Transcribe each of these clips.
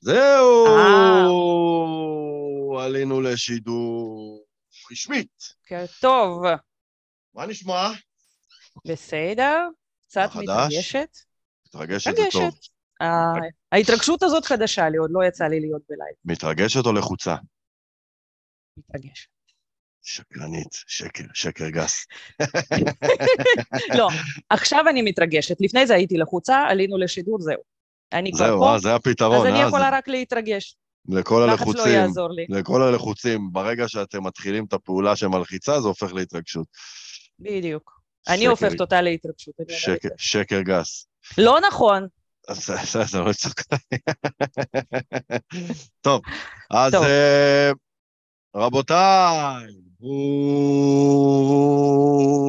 זהו! אה. עלינו לשידור רשמית. בוקר טוב. מה נשמע? בסדר? קצת? מתרגשת. מתרגשת זה טוב. מתרגשת. ה- ההתרגשות הזאת חדשה לי, עוד לא יצא לי להיות בלייב. מתרגשת או לחוצה? מתרגשת. שקרנית, שקר, שקר גס. לא, עכשיו אני מתרגשת. לפני זה הייתי לחוצה, עלינו לשידור, זהו. אני כבר זהו, פה, אה, זה הפתרון, אז אני אה? יכולה רק להתרגש. לכל לא הלחוצים, יעזור לי. לכל הלחוצים, ברגע שאתם מתחילים את הפעולה שמלחיצה, זה הופך להתרגשות. בדיוק. אני שקר- הופכת אותה להתרגשות. אני שקר-. שקר גס. לא נכון. זה- לא יצחק. טוב, אז. אה, רבותיי,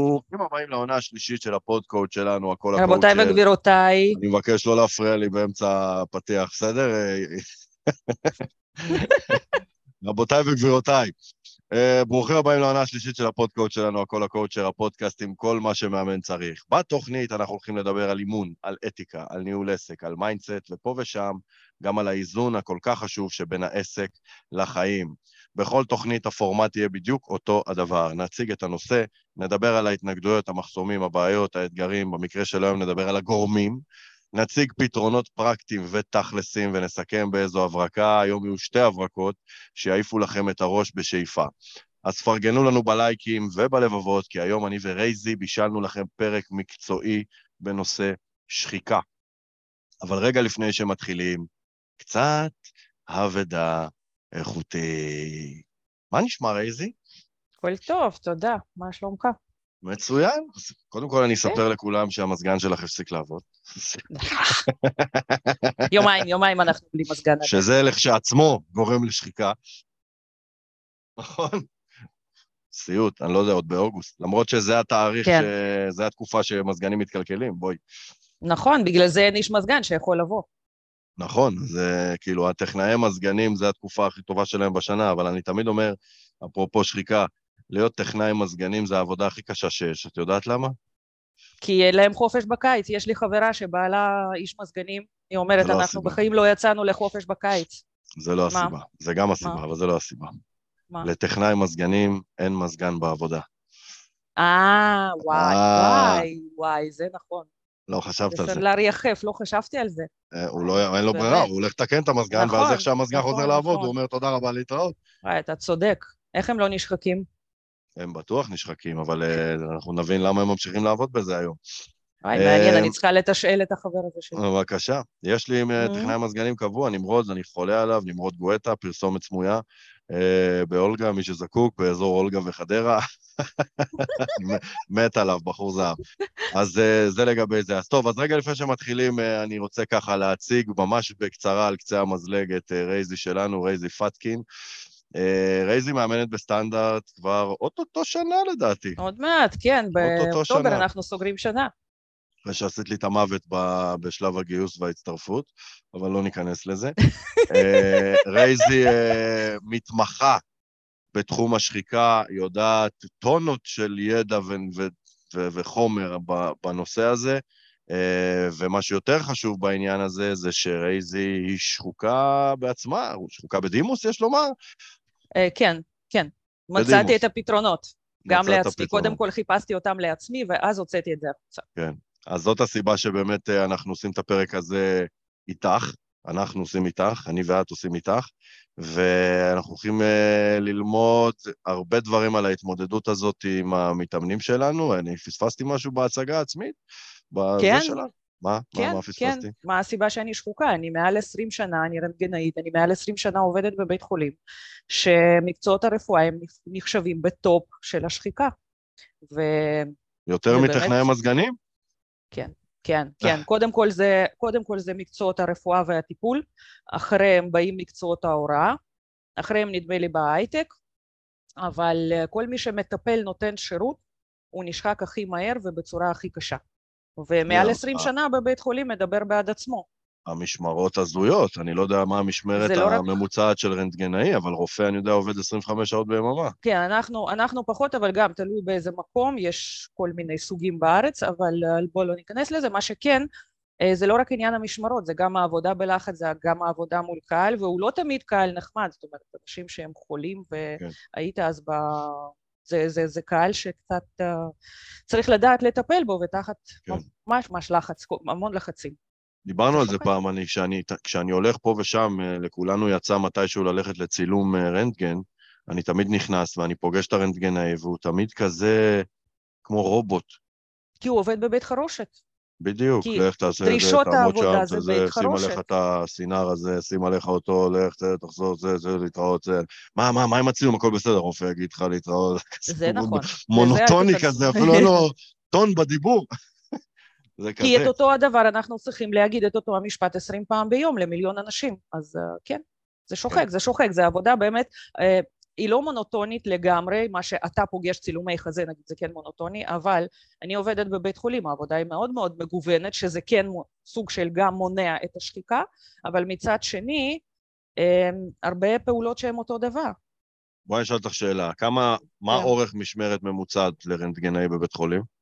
ברוכים הבאים לעונה השלישית של הפודקאוט שלנו, הכל הקואוצ'ר. רבותיי וגבירותיי, אני מבקש לא להפריע לי באמצע הפתיח, בסדר? רבותיי וגבירותיי, אה, ברוכים הבאים לעונה השלישית של הפודקאסט שלנו, הכל הקואוצ'ר, הפודקאסט עם כל מה שמאמן צריך. בתוכנית אנחנו הולכים לדבר על אימון, על אתיקה, על ניהול עסק, על mindset, ופה ושם גם על האיזון הכל כך חשוב שבין העסק לחיים. בכל תוכנית הפורמט יהיה בדיוק אותו הדבר. נציג את הנושא, נדבר על ההתנגדויות, המחסומים, הבעיות, האתגרים, במקרה של היום נדבר על הגורמים, נציג פתרונות פרקטיים ותכלסים ונסכם באיזו הברקה, היום יהיו שתי הברקות שיעיפו לכם את הראש בשאיפה. אז פרגנו לנו בלייקים ובלבבות, כי היום אני ורייזי בישלנו לכם פרק מקצועי בנושא שחיקה. אבל רגע לפני שמתחילים, קצת אבדה איכותי. מה נשמע, רייזי? הכל טוב, תודה. מה שלומך? מצוין. קודם כל אני אספר לכולם שהמזגן שלך הפסיק לעבוד. יומיים, יומיים אנחנו בלי מזגן. שזה לכשעצמו גורם לשחיקה. נכון? סיוט, אני לא יודע, עוד באוגוסט. למרות שזה התאריך, כן. ש... זה התקופה שמזגנים מתקלקלים, בואי. נכון, בגלל זה אין איש מזגן שיכול לבוא. נכון, זה כאילו, הטכנאי מזגנים זה התקופה הכי טובה שלהם בשנה, אבל אני תמיד אומר, אפרופו שחיקה, להיות טכנאי מזגנים זה העבודה הכי קשה שיש. את יודעת למה? כי אין להם חופש בקיץ. יש לי חברה שבעלה איש מזגנים, היא אומרת, לא אנחנו הסיבה. בחיים לא יצאנו לחופש בקיץ. זה לא מה? הסיבה. זה גם הסיבה, מה? אבל זה לא הסיבה. מה? לטכנאי מזגנים אין מזגן בעבודה. אה, וואי, אה. וואי, וואי, זה נכון. לא חשבת על זה. סנדלר יחף, לא חשבתי על זה. אה, הוא לא, אין לו. ברירה, הוא הולך לתקן את המזגן, נכון, ואז איך שהמזגן נכון, חוזר לעבוד, נכון. הוא אומר תודה רבה להתראות. וואי, אתה צודק. איך הם לא נשחקים? הם בטוח נשחקים, אבל אה, אנחנו נבין למה הם ממשיכים לעבוד בזה היום. וואי, אה, מעניין, אני צריכה לתשאל את החבר הזה שלי. בבקשה. יש לי אה. טכנאי מזגנים קבוע, נמרוד, אני חולה עליו, נמרוד גואטה, פרסומת סמויה, אה, באולגה, מי שזקוק, באזור אולגה וחדרה. מת עליו, בחור זהב. אז אה, זה לגבי זה. אז טוב, אז רגע לפני שמתחילים, אה, אני רוצה ככה להציג ממש בקצרה על קצה המזלג את אה, רייזי שלנו, רייזי פטקין. אה, רייזי מאמנת בסטנדרט כבר אוטוטו שנה לדעתי. עוד מעט, כן, באוקטובר. אנחנו סוגרים שנה. אחרי שעשית לי את המוות בשלב הגיוס וההצטרפות, אבל לא ניכנס לזה. אה, רייזי אה, מתמחה בתחום השחיקה, יודעת טונות של ידע ו- ו- ו- וחומר בנושא הזה, אה, ומה שיותר חשוב בעניין הזה זה שרייזי היא שחוקה בעצמה, שחוקה בדימוס, יש לומר. כן, כן. מצאתי את הפתרונות, גם לעצמי. קודם כל חיפשתי אותם לעצמי, ואז הוצאתי את זה החוצה. אז זאת הסיבה שבאמת אה, אנחנו עושים את הפרק הזה איתך, אנחנו עושים איתך, אני ואת עושים איתך, ואנחנו הולכים אה, ללמוד הרבה דברים על ההתמודדות הזאת עם המתאמנים שלנו. אני פספסתי משהו בהצגה העצמית? כן. שלה? מה? כן, מה, מה כן. פספסתי? מה הסיבה שאני שחוקה? אני מעל 20 שנה, אני רנטגנאית, אני מעל 20 שנה עובדת בבית חולים, שמקצועות הרפואה הם נחשבים בטופ של השחיקה. וכן, יותר מטכנאי מזגנים? כן, כן. קודם כל, זה, קודם כל זה מקצועות הרפואה והטיפול, אחריהם באים מקצועות ההוראה, אחריהם נדמה לי בהייטק, אבל אה, כל מי שמטפל נותן שירות, הוא נשחק הכי מהר ובצורה הכי קשה. ומעל לא, 20 אה. שנה בבית חולים מדבר בעד עצמו. המשמרות הזויות, אני לא יודע מה המשמרת לא רק- הממוצעת של רנטגנאי, אבל רופא, אני יודע, עובד 25 שעות ביממה. כן, אנחנו, אנחנו פחות, אבל גם תלוי באיזה מקום, יש כל מיני סוגים בארץ, אבל אה, בואו לא ניכנס לזה. מה שכן, אה, זה לא רק עניין המשמרות, זה גם העבודה בלחץ, זה גם העבודה מול קהל, והוא לא תמיד קהל נחמד, זאת אומרת, אנשים שהם חולים. והיית כן. אז ב... זה, זה, זה קהל שקצת uh, צריך לדעת לטפל בו, ותחת כן. ממש ממש לחץ, המון לחצים. דיברנו על זה פעם, אני, כשאני, כשאני הולך פה ושם, אה, לכולנו יצא מתישהו ללכת לצילום רנטגן, אני תמיד נכנס ואני פוגש את הרנטגנאי, והוא תמיד כזה כמו רובוט. כי הוא עובד בבית חרושת. בדיוק, לך תעשה את זה, תעמוד שם, זה, זה, שים עליך את הסינר הזה, שים עליך אותו, לך, תחזור, זה, זה, להתראות, זה. מה, מה, מה עם הצילום, הכל בסדר, רופא יגיד לך להתראות. זה נכון. מונוטוני כזה, אפילו לו טון בדיבור. זה כזה. כי את אותו הדבר אנחנו צריכים להגיד את אותו המשפט עשרים פעם ביום למיליון אנשים, אז uh, כן, זה שוחק, כן. זה שוחק, זה עבודה באמת, uh, היא לא מונוטונית לגמרי, מה שאתה פוגש צילומי חזה, נגיד זה כן מונוטוני, אבל אני עובדת בבית חולים, העבודה היא מאוד מאוד מגוונת, שזה כן סוג של גם מונע את השחיקה, אבל מצד שני, הרבה פעולות שהן אותו דבר. בואי נשאל אותך שאלה, כמה, מה yeah. כן. אורך משמרת ממוצעת לרנטגנאי בבית חולים?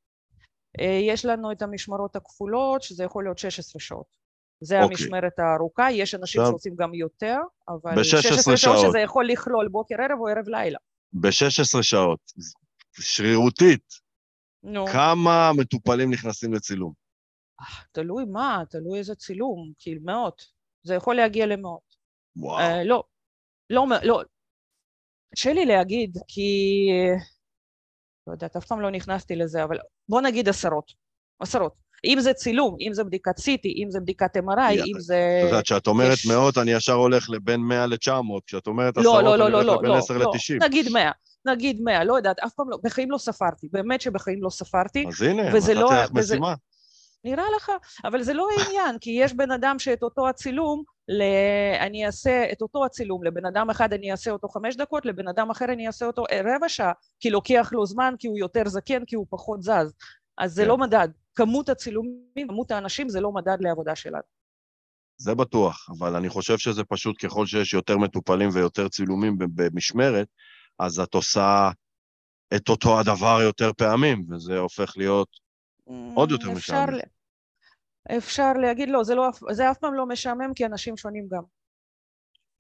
אה, יש לנו את המשמרות הכפולות, שזה יכול להיות 16 שעות. זה okay. אוקיי. המשמרת הארוכה, יש אנשים עכשיו, שעושים גם יותר, אבל... ב-16 שעות. שעות שזה יכול לכלול בוקר ערב או ערב לילה. ב-16 שעות, שרירותית, נו. כמה מטופלים נכנסים לצילום? אה, תלוי מה, תלוי איזה צילום, כאילו מאות. זה יכול להגיע למאות. וואו. Uh, לא, לא, לא. קשה לי להגיד, כי... לא יודעת, אף פעם לא נכנסתי לזה, אבל בוא נגיד עשרות. עשרות. אם זה צילום, אם זה בדיקת CT, אם זה בדיקת MRI, אם זה... את יודעת, כשאת אומרת מאות, אני ישר הולך לבין 100 ל-900, כשאת אומרת לא, עשרות, לא, לא, אני הולך לבין 10 ל-90. נגיד 100. נגיד 100, לא יודעת, אף פעם לא, בחיים לא ספרתי, באמת שבחיים לא ספרתי. אז הנה, נתתי לא, לך משימה. נראה לך, אבל זה לא העניין, כי יש בן אדם שאת אותו הצילום, ל... אני אעשה את אותו הצילום, לבן אדם אחד אני אעשה אותו חמש דקות, לבן אדם אחר אני אעשה אותו רבע שעה, כי לוקח לו זמן, כי הוא יותר זקן, כי הוא פחות זז. אז זה כן. לא מדד. כמות הצילומים, כמות האנשים, זה לא מדד לעבודה שלנו. זה בטוח, אבל אני חושב שזה פשוט ככל שיש יותר מטופלים ויותר צילומים במשמרת, אז את עושה את אותו הדבר יותר פעמים, וזה הופך להיות עוד יותר משעמם. אפשר להגיד לא, זה, לא, זה אף פעם לא משעמם, כי אנשים שונים גם.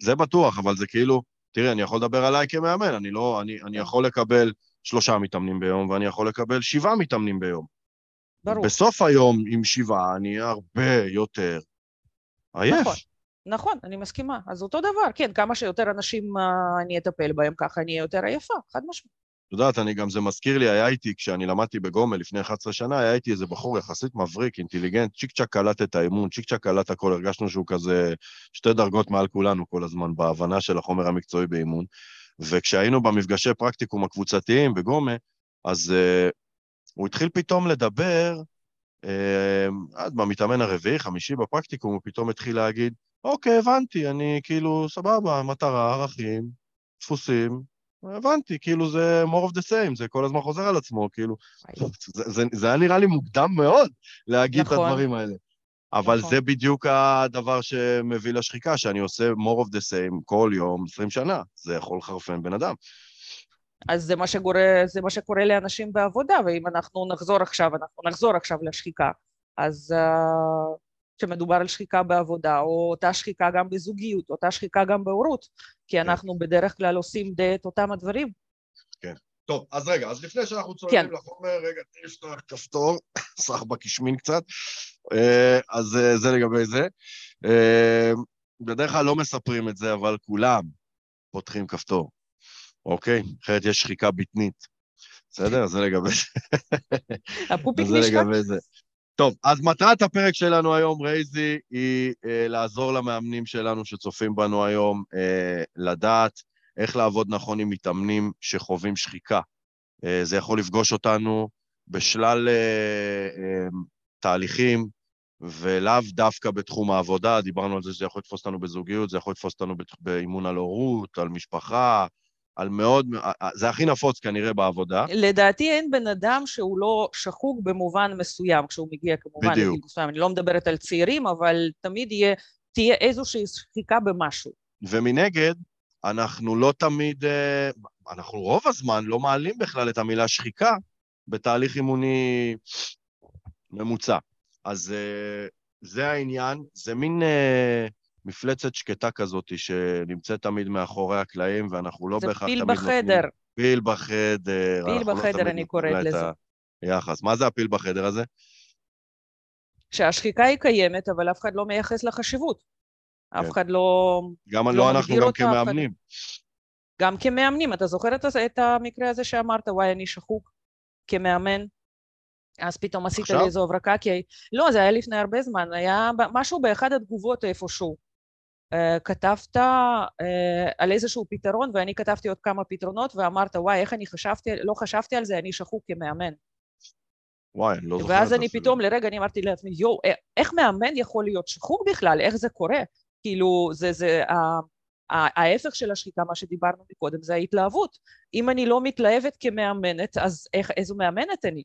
זה בטוח, אבל זה כאילו, תראי, אני יכול לדבר עליי כמאמן, אני לא, אני, אני כן. יכול לקבל שלושה מתאמנים ביום, ואני יכול לקבל שבעה מתאמנים ביום. ברור. בסוף היום עם שבעה אני הרבה יותר עייף. נכון, נכון, אני מסכימה. אז אותו דבר, כן, כמה שיותר אנשים uh, אני אטפל בהם, ככה אני אהיה יותר עייפה, חד משמעית. את יודעת, אני גם, זה מזכיר לי, היה איתי, כשאני למדתי בגומל לפני 11 שנה, היה איתי איזה בחור יחסית מבריק, אינטליגנט, צ'יק צ'אק קלט את האמון, צ'יק צ'אק קלט הכל, הרגשנו שהוא כזה שתי דרגות מעל כולנו כל הזמן, בהבנה של החומר המקצועי באימון. וכשהיינו במפגשי פרקטיקום הקבוצתיים בגומה, אז uh, הוא התחיל פתאום לדבר, אה, אז במתאמן הרביעי, חמישי בפרקטיקום, הוא פתאום התחיל להגיד, אוקיי, הבנתי, אני כאילו, סבבה, מטרה, ערכים, דפוסים, הבנתי, כאילו זה more of the same, זה כל הזמן חוזר על עצמו, כאילו, זה, זה, זה היה נראה לי מוקדם מאוד להגיד נכון. את הדברים האלה. אבל נכון. זה בדיוק הדבר שמביא לשחיקה, שאני עושה more of the same כל יום, 20 שנה. זה יכול לחרפן בן אדם. אז זה מה, שגורה, זה מה שקורה לאנשים בעבודה, ואם אנחנו נחזור עכשיו, אנחנו נחזור עכשיו לשחיקה, אז uh, כשמדובר על שחיקה בעבודה, או אותה שחיקה גם בזוגיות, אותה שחיקה גם בהורות, כי כן. אנחנו בדרך כלל עושים די את אותם הדברים. כן. טוב, אז רגע, אז לפני שאנחנו צוללים כן. לחומר, רגע, תני לפתוח כפתור, סך בקשמין קצת, אה, אז אה, זה לגבי זה. בדרך כלל לא מספרים את זה, אבל כולם פותחים כפתור. אוקיי? אחרת יש שחיקה בטנית. בסדר? זה לגבי זה. הפופיק נשחק? טוב, אז מטרת הפרק שלנו היום, רייזי, היא אה, לעזור למאמנים שלנו שצופים בנו היום אה, לדעת איך לעבוד נכון עם מתאמנים שחווים שחיקה. אה, זה יכול לפגוש אותנו בשלל אה, אה, תהליכים, ולאו דווקא בתחום העבודה, דיברנו על זה שזה יכול לתפוס אותנו בזוגיות, זה יכול לתפוס אותנו באימון על הורות, על משפחה, על מאוד, זה הכי נפוץ כנראה בעבודה. לדעתי אין בן אדם שהוא לא שחוק במובן מסוים, כשהוא מגיע כמובן בדיוק. לגיל מסוים. אני לא מדברת על צעירים, אבל תמיד יהיה, תהיה איזושהי שחיקה במשהו. ומנגד, אנחנו לא תמיד, אה, אנחנו רוב הזמן לא מעלים בכלל את המילה שחיקה בתהליך אימוני ממוצע. אז אה, זה העניין, זה מין אה, מפלצת שקטה כזאת שנמצאת תמיד מאחורי הקלעים, ואנחנו לא בהכרח תמיד. זה פיל בחדר. פיל בחדר. פיל לא בחדר, לא אני קוראת לזה. היחס. מה זה הפיל בחדר הזה? שהשחיקה היא קיימת, אבל אף אחד לא מייחס לה חשיבות. כן. אף אחד לא... גם לא, לא אנחנו, גם כמאמנים. אחד... גם כמאמנים. אתה זוכר את, את המקרה הזה שאמרת, וואי, אני שחוק כמאמן? אז פתאום עשית לי איזו הברקה, כי... לא, זה היה לפני הרבה זמן, היה משהו באחד התגובות איפשהו. Uh, כתבת uh, על איזשהו פתרון, ואני כתבתי עוד כמה פתרונות, ואמרת, וואי, איך אני חשבתי, לא חשבתי על זה, אני שחוק כמאמן. וואי, אני לא זוכר. ואז אני פתאום, לרגע אני אמרתי לעצמי, יואו, איך מאמן יכול להיות שחוק בכלל? איך זה קורה? כאילו, זה, זה, ההפך של השחיקה, מה שדיברנו מקודם, זה ההתלהבות. אם אני לא מתלהבת כמאמנת, אז איך, איזו מאמנת אני?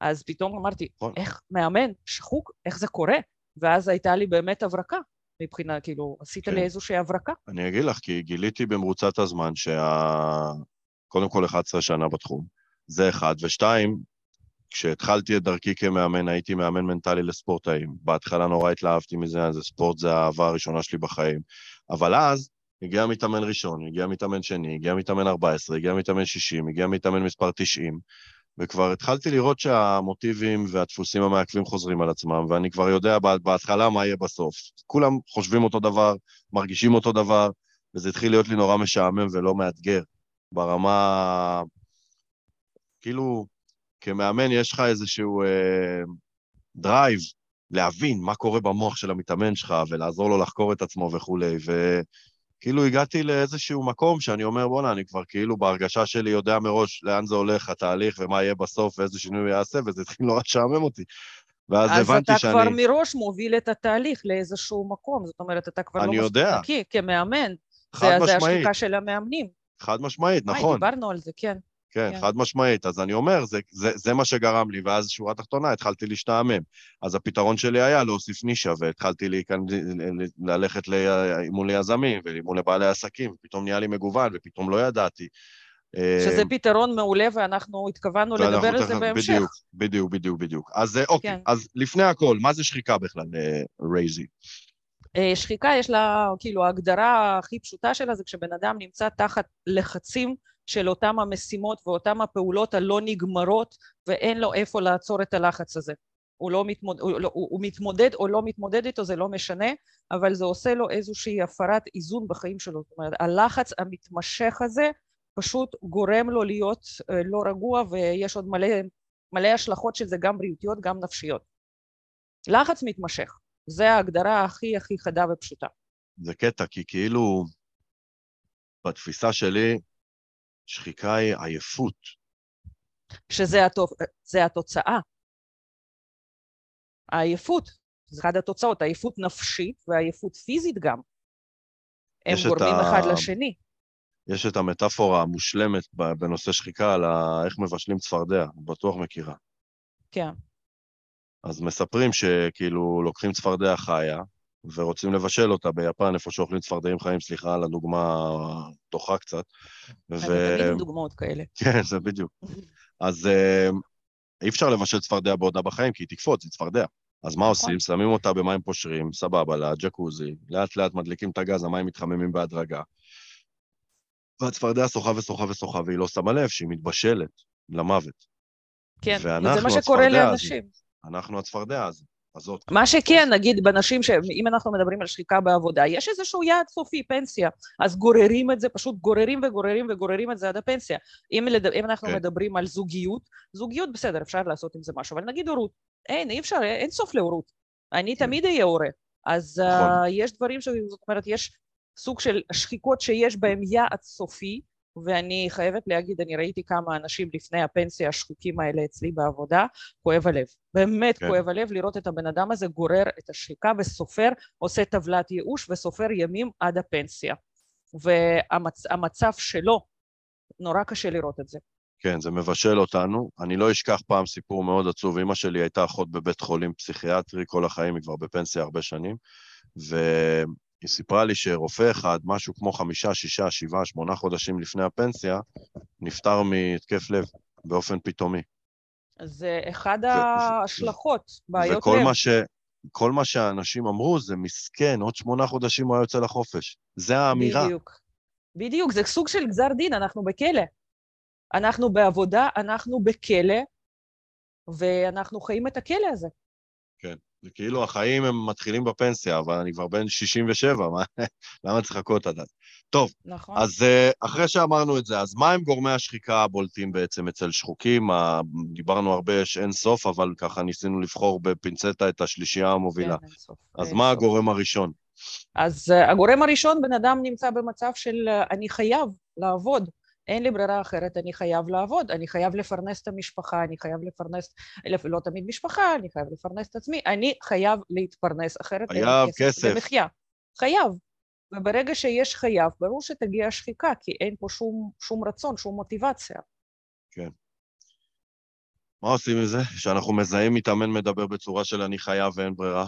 אז פתאום אמרתי, נכון. איך מאמן, שחוק, איך זה קורה? ואז הייתה לי באמת הברקה, מבחינה, כאילו, עשית כן. לי איזושהי הברקה. אני אגיד לך, כי גיליתי במרוצת הזמן שה... קודם כל 11 שנה בתחום, זה אחד, ושתיים, כשהתחלתי את דרכי כמאמן, הייתי מאמן מנטלי לספורטאים. בהתחלה נורא התלהבתי מזה, זה ספורט זה האהבה הראשונה שלי בחיים. אבל אז הגיע מתאמן ראשון, הגיע מתאמן שני, הגיע מתאמן 14, הגיע מתאמן 60, הגיע מתאמן מספר 90, וכבר התחלתי לראות שהמוטיבים והדפוסים המעכבים חוזרים על עצמם, ואני כבר יודע בהתחלה מה יהיה בסוף. כולם חושבים אותו דבר, מרגישים אותו דבר, וזה התחיל להיות לי נורא משעמם ולא מאתגר. ברמה... כאילו, כמאמן יש לך איזשהו אה, drive להבין מה קורה במוח של המתאמן שלך ולעזור לו לחקור את עצמו וכולי, וכאילו הגעתי לאיזשהו מקום שאני אומר, בואנה, אני כבר כאילו בהרגשה שלי יודע מראש לאן זה הולך, התהליך, ומה יהיה בסוף, ואיזה שינוי יעשה, וזה התחיל נורא לשעמם אותי. ואז הבנתי שאני... אז אתה כבר מראש מוביל את התהליך לאיזשהו מקום, זאת אומרת, אתה כבר לא מספיק נקי כמאמן. חד זה, משמעית. זה השחיקה של המאמנים. חד משמעית, נכון. דיברנו על זה, כן. כן, כן, חד משמעית. אז אני אומר, זה, זה, זה מה שגרם לי, ואז שורה תחתונה, התחלתי להשתעמם. אז הפתרון שלי היה להוסיף נישה, והתחלתי להיכנ... ללכת לאימון ליזמים ולאימון לבעלי עסקים, ופתאום נהיה לי מגוון, ופתאום לא ידעתי. שזה פתרון מעולה, ואנחנו התכוונו לדבר על זה בהמשך. בדיוק, בדיוק, בדיוק, בדיוק. אז אוקיי, כן. אז לפני הכל, מה זה שחיקה בכלל, רייזי? אה, שחיקה יש לה, כאילו, ההגדרה הכי פשוטה שלה זה כשבן אדם נמצא תחת לחצים של אותם המשימות ואותן הפעולות הלא נגמרות ואין לו איפה לעצור את הלחץ הזה. הוא, לא מתמוד, הוא, לא, הוא, הוא מתמודד או לא מתמודד איתו, זה לא משנה, אבל זה עושה לו איזושהי הפרת איזון בחיים שלו. זאת אומרת, הלחץ המתמשך הזה פשוט גורם לו להיות אה, לא רגוע, ויש עוד מלא, מלא השלכות של זה, גם בריאותיות, גם נפשיות. לחץ מתמשך, זה ההגדרה הכי הכי חדה ופשוטה. זה קטע, כי כאילו, בתפיסה שלי, שחיקה היא עייפות. שזה התופ... התוצאה. העייפות, זה אחת התוצאות, עייפות נפשית ועייפות פיזית גם. הם גורמים ה... אחד לשני. יש את המטאפורה המושלמת בנושא שחיקה על איך מבשלים צפרדע, בטוח מכירה. כן. אז מספרים שכאילו לוקחים צפרדע חיה, ורוצים לבשל אותה ביפן, איפה שאוכלים צפרדעים חיים, סליחה על הדוגמה דוחה קצת. ו... תמיד דוגמאות כאלה. כן, זה בדיוק. אז אה, אי אפשר לבשל צפרדע בעודה בחיים, כי היא תקפוץ, היא צפרדע. אז מה נכון. עושים? שמים אותה במים פושרים, סבבה, לג'קוזי, לאט לאט מדליקים את הגז, המים מתחממים בהדרגה. והצפרדע שוחה ושוחה ושוחה, והיא לא שמה לב שהיא מתבשלת למוות. כן, וזה מה שקורה לאנשים. אנחנו הצפרדע הזאת. הזאת. מה שכן, נגיד בנשים, שאם אנחנו מדברים על שחיקה בעבודה, יש איזשהו יעד סופי, פנסיה, אז גוררים את זה, פשוט גוררים וגוררים וגוררים את זה עד הפנסיה. אם, לד... אם אנחנו כן. מדברים על זוגיות, זוגיות בסדר, אפשר לעשות עם זה משהו, אבל נגיד הורות, אין, אי אפשר, אין סוף להורות. אני כן. תמיד אהיה הורה. אז נכון. uh, יש דברים ש... זאת אומרת, יש סוג של שחיקות שיש בהם יעד סופי, ואני חייבת להגיד, אני ראיתי כמה אנשים לפני הפנסיה השחוקים האלה אצלי בעבודה, כואב הלב. באמת כן. כואב הלב לראות את הבן אדם הזה גורר את השחיקה וסופר, עושה טבלת ייאוש וסופר ימים עד הפנסיה. והמצב והמצ, שלו, נורא קשה לראות את זה. כן, זה מבשל אותנו. אני לא אשכח פעם סיפור מאוד עצוב. אמא שלי הייתה אחות בבית חולים פסיכיאטרי כל החיים, היא כבר בפנסיה הרבה שנים, ו... היא סיפרה לי שרופא אחד, משהו כמו חמישה, שישה, שבעה, שמונה חודשים לפני הפנסיה, נפטר מהתקף לב באופן פתאומי. זה אחד ו- ההשלכות, בעיות וכל לב. מה ש... כל מה שהאנשים אמרו זה מסכן, עוד שמונה חודשים הוא היה יוצא לחופש. זה האמירה. בדיוק. בדיוק, זה סוג של גזר דין, אנחנו בכלא. אנחנו בעבודה, אנחנו בכלא, ואנחנו חיים את הכלא הזה. כן, זה כאילו החיים הם מתחילים בפנסיה, אבל אני כבר בן 67, מה, למה צריך לחכות עד אז? טוב, נכון. אז אה, אחרי שאמרנו את זה, אז מה הם גורמי השחיקה הבולטים בעצם אצל שחוקים? דיברנו הרבה, יש אין סוף, אבל ככה ניסינו לבחור בפינצטה את השלישייה המובילה. כן, אין סוף. אז אין מה סוף. הגורם הראשון? אז uh, הגורם הראשון, בן אדם נמצא במצב של uh, אני חייב לעבוד, אין לי ברירה אחרת, אני חייב לעבוד, אני חייב לפרנס את המשפחה, אני חייב לפרנס, לא תמיד משפחה, אני חייב לפרנס את עצמי, אני חייב להתפרנס, אחרת אין לי כסף. כסף. למחיה. חייב. וברגע שיש חייב, ברור שתגיע השחיקה, כי אין פה שום, שום רצון, שום מוטיבציה. כן. מה עושים עם זה? שאנחנו מזהים מתאמן מדבר בצורה של אני חייב ואין ברירה?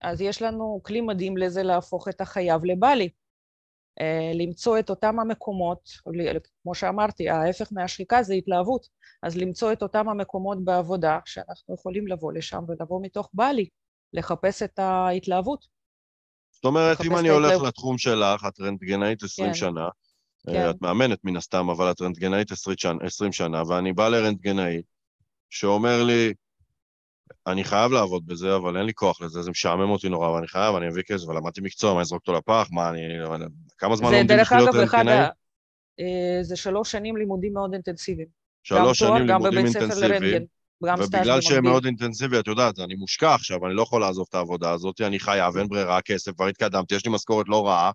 אז יש לנו כלי מדהים לזה להפוך את החייב לבלי. אה, למצוא את אותם המקומות, כמו שאמרתי, ההפך מהשחיקה זה התלהבות, אז למצוא את אותם המקומות בעבודה שאנחנו יכולים לבוא לשם ולבוא מתוך בלי, לחפש את ההתלהבות. זאת אומרת, אם אני הולך ההתלהב... לתחום שלך, את רנטגנאית 20 כן. שנה, אה, כן. את מאמנת מן הסתם, אבל את רנטגנאית 20 שנה, ואני בא לרנטגנאי שאומר לי, אני חייב לעבוד בזה, אבל אין לי כוח לזה, זה משעמם אותי נורא, ואני חייב, אני אביא כסף, ולמדתי מקצוע, מה אזרוק אותו לפח, מה אני... כמה זמן לומדים להיות רנטגנאי? אה, זה שלוש שנים לימודים מאוד אינטנסיביים. שלוש שנים לימודים אינטנסיביים. ובגלל שהם מאוד אינטנסיבי, את יודעת, אני מושקע עכשיו, אני לא יכול לעזוב את העבודה הזאת, אני חייב, אין ברירה, כסף, כבר התקדמתי, יש לי משכורת לא רעה,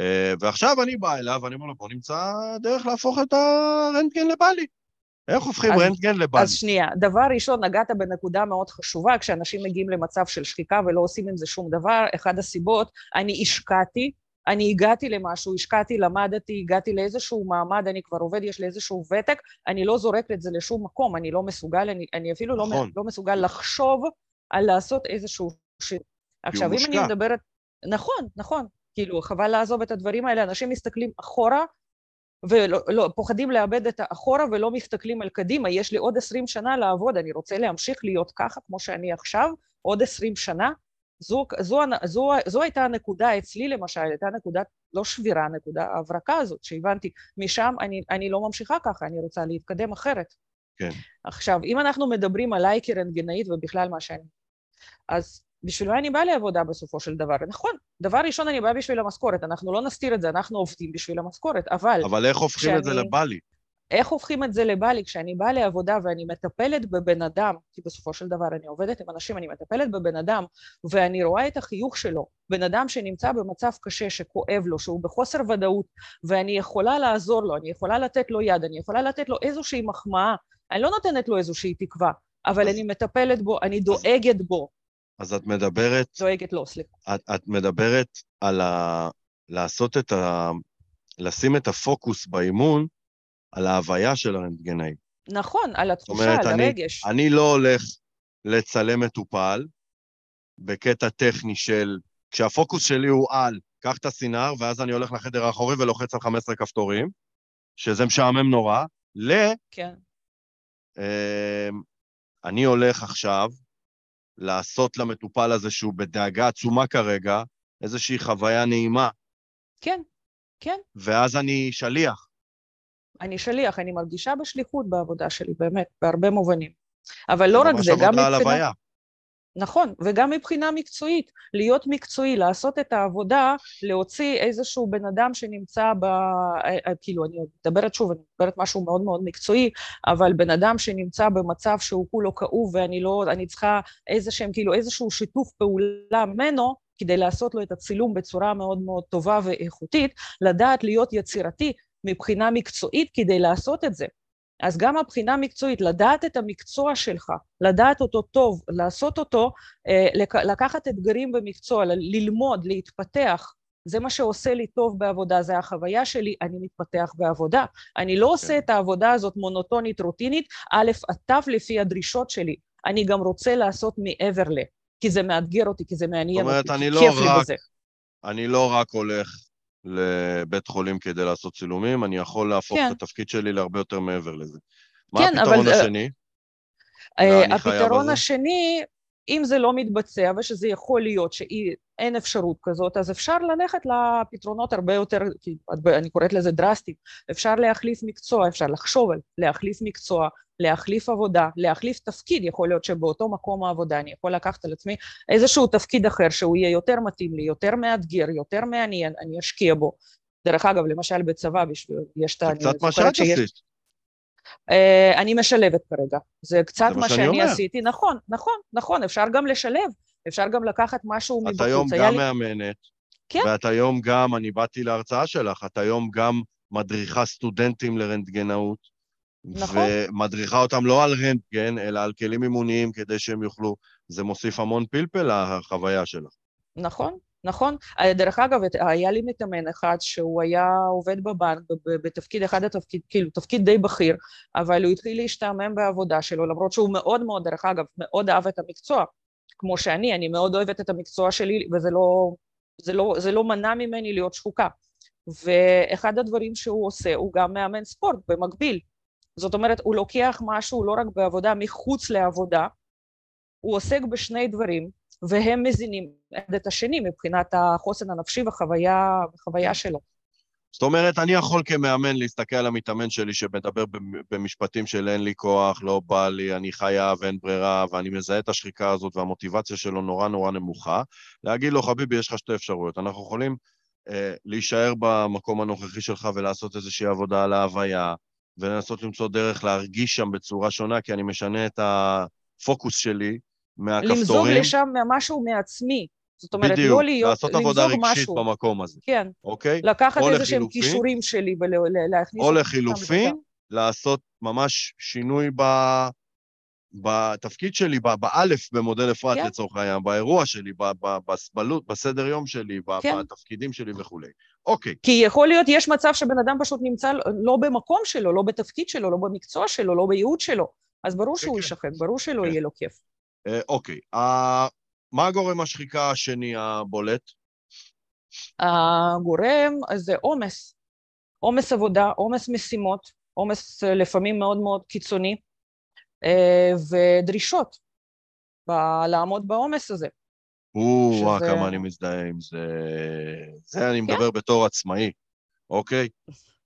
אה, ועכשיו אני בא אליו, ואני אומר לו, בוא נמצא דרך להפוך את הרנטגן לבלי. איך הופכים אז, רנטגן לבלי? אז שנייה, דבר ראשון, נגעת בנקודה מאוד חשובה, כשאנשים מגיעים למצב של שחיקה ולא עושים עם זה שום דבר, אחד הסיבות, אני השקעתי, אני הגעתי למשהו, השקעתי, למדתי, הגעתי לאיזשהו מעמד, אני כבר עובד, יש לי איזשהו ותק, אני לא זורק את זה לשום מקום, אני לא מסוגל, אני, אני אפילו לא נכון. לא, לא מסוגל לחשוב על לעשות איזשהו ש... עכשיו, אם אני מדברת... נכון, נכון. כאילו, חבל לעזוב את הדברים האלה, אנשים מסתכלים אחורה ופוחדים לא, לאבד את האחורה ולא מסתכלים על קדימה. יש לי עוד עשרים שנה לעבוד, אני רוצה להמשיך להיות ככה כמו שאני עכשיו, עוד עשרים שנה. זו, זו, זו, זו הייתה הנקודה אצלי למשל, הייתה נקודה לא שבירה, נקודה ההברקה הזאת, שהבנתי, משם אני, אני לא ממשיכה ככה, אני רוצה להתקדם אחרת. כן. עכשיו, אם אנחנו מדברים עליי כרנטגנאית ובכלל מה שאני... אז בשביל מה אני באה לעבודה בסופו של דבר? נכון, דבר ראשון אני באה בשביל המשכורת, אנחנו לא נסתיר את זה, אנחנו עובדים בשביל המשכורת, אבל... אבל איך הופכים כשאני... את זה לבלי? איך הופכים את זה לבלי? כשאני באה לעבודה ואני מטפלת בבן אדם, כי בסופו של דבר אני עובדת עם אנשים, אני מטפלת בבן אדם, ואני רואה את החיוך שלו, בן אדם שנמצא במצב קשה, שכואב לו, שהוא בחוסר ודאות, ואני יכולה לעזור לו, אני יכולה לתת לו יד, אני יכולה לתת לו איזושהי מחמאה, אני לא נותנת לו איזושהי תקווה, אבל. אני מטפלת בו, אני דואגת בו. אז את מדברת... דואגת לו, סליחה. את, את מדברת על ה... לעשות את ה... לשים את הפוקוס באימון על ההוויה של הרנטגנאי. נכון, על התחושה, אומרת, על הרגש. אני, אני לא הולך לצלם מטופל בקטע טכני של... כשהפוקוס שלי הוא על, קח את הסינר, ואז אני הולך לחדר האחורי ולוחץ על 15 כפתורים, שזה משעמם נורא, ל... כן. אה, אני הולך עכשיו לעשות למטופל הזה, שהוא בדאגה עצומה כרגע, איזושהי חוויה נעימה. כן, כן. ואז אני שליח. אני שליח, אני מרגישה בשליחות בעבודה שלי, באמת, בהרבה מובנים. אבל לא רק זה, גם מבחינה... ממש עבודה על הוויה. נכון, וגם מבחינה מקצועית, להיות מקצועי, לעשות את העבודה, להוציא איזשהו בן אדם שנמצא ב... אה, אה, כאילו, אני מדברת שוב, אני מדברת משהו מאוד מאוד מקצועי, אבל בן אדם שנמצא במצב שהוא כולו כאוב ואני לא, אני צריכה איזה שהם, כאילו, איזשהו שיתוף פעולה ממנו, כדי לעשות לו את הצילום בצורה מאוד מאוד טובה ואיכותית, לדעת להיות יצירתי מבחינה מקצועית כדי לעשות את זה. אז גם הבחינה המקצועית, לדעת את המקצוע שלך, לדעת אותו טוב, לעשות אותו, אה, לקחת אתגרים במקצוע, ללמוד, להתפתח, זה מה שעושה לי טוב בעבודה, זה החוויה שלי, אני מתפתח בעבודה. אני לא עושה כן. את העבודה הזאת מונוטונית, רוטינית, א' עד ת' לפי הדרישות שלי. אני גם רוצה לעשות מעבר ל... כי זה מאתגר אותי, כי זה מעניין אותי, כי לא כיף רק, לי בזה. אני לא רק הולך לבית חולים כדי לעשות צילומים, אני יכול להפוך כן. את התפקיד שלי להרבה יותר מעבר לזה. מה כן, הפתרון אבל... השני? Uh, הפתרון השני, אם זה לא מתבצע ושזה יכול להיות שאין אפשרות כזאת, אז אפשר ללכת לפתרונות הרבה יותר, אני קוראת לזה דרסטיים, אפשר להחליף מקצוע, אפשר לחשוב על להחליף מקצוע, להחליף עבודה, להחליף תפקיד, יכול להיות שבאותו מקום העבודה אני יכול לקחת על עצמי איזשהו תפקיד אחר שהוא יהיה יותר מתאים לי, יותר מאתגר, יותר מעניין, אני אשקיע בו. דרך אגב, למשל בצבא, בשביל, יש את ה... קצת מה שאת עשית. Uh, אני משלבת כרגע, זה קצת זה מה שאני אומר. עשיתי, נכון, נכון, נכון, אפשר גם לשלב, אפשר גם לקחת משהו מבחוץ. את היום גם לי... מאמנת, כן. ואת היום גם, אני באתי להרצאה שלך, את היום גם מדריכה סטודנטים לרנטגנאות, נכון. ומדריכה אותם לא על רנטגן, אלא על כלים אימוניים כדי שהם יוכלו, זה מוסיף המון פלפל לחוויה שלך. נכון, נכון? דרך אגב, היה לי מתאמן אחד שהוא היה עובד בבנק בתפקיד, אחד התפקיד, כאילו, תפקיד די בכיר, אבל הוא התחיל להשתעמם בעבודה שלו, למרות שהוא מאוד מאוד, דרך אגב, מאוד אהב את המקצוע, כמו שאני, אני מאוד אוהבת את המקצוע שלי, וזה לא, זה לא, זה לא מנע ממני להיות שחוקה. ואחד הדברים שהוא עושה, הוא גם מאמן ספורט במקביל. זאת אומרת, הוא לוקח משהו לא רק בעבודה, מחוץ לעבודה, הוא עוסק בשני דברים, והם מזינים אחד את השני מבחינת החוסן הנפשי והחוויה שלו. זאת אומרת, אני יכול כמאמן להסתכל על המתאמן שלי שמדבר במשפטים של אין לי כוח, לא בא לי, אני חייב, אין ברירה, ואני מזהה את השחיקה הזאת והמוטיבציה שלו נורא נורא נמוכה, להגיד לו, חביבי, יש לך שתי אפשרויות. אנחנו יכולים אה, להישאר במקום הנוכחי שלך ולעשות איזושהי עבודה על ההוויה, ולנסות למצוא דרך להרגיש שם בצורה שונה, כי אני משנה את הפוקוס שלי מהכפתורים. למזוג לשם משהו מעצמי. זאת אומרת, בדיוק, לא להיות, לעשות עבודה רגשית משהו. במקום הזה. כן. אוקיי? לקחת איזה שהם כישורים שלי ולהכניס... או לחילופין, לעשות ממש שינוי ב... בתפקיד שלי, באלף במודל אפרת כן. לצורך העניין, באירוע שלי, בסבלות, בסדר יום שלי, כן. בתפקידים שלי וכולי. אוקיי. כי יכול להיות, יש מצב שבן אדם פשוט נמצא לא במקום שלו, לא בתפקיד שלו, לא במקצוע שלו, לא בייעוד שלו, אז ברור שהוא יישחק, ברור שלא כן. יהיה לו כיף. אה, אוקיי, מה הגורם השחיקה השני הבולט? הגורם זה עומס, עומס עבודה, עומס משימות, עומס אה, לפעמים מאוד מאוד קיצוני, אה, ודרישות לעמוד בעומס הזה. או, שזה... כמה אני מזדהה עם זה. זה אני מדבר כן. בתור עצמאי, אוקיי?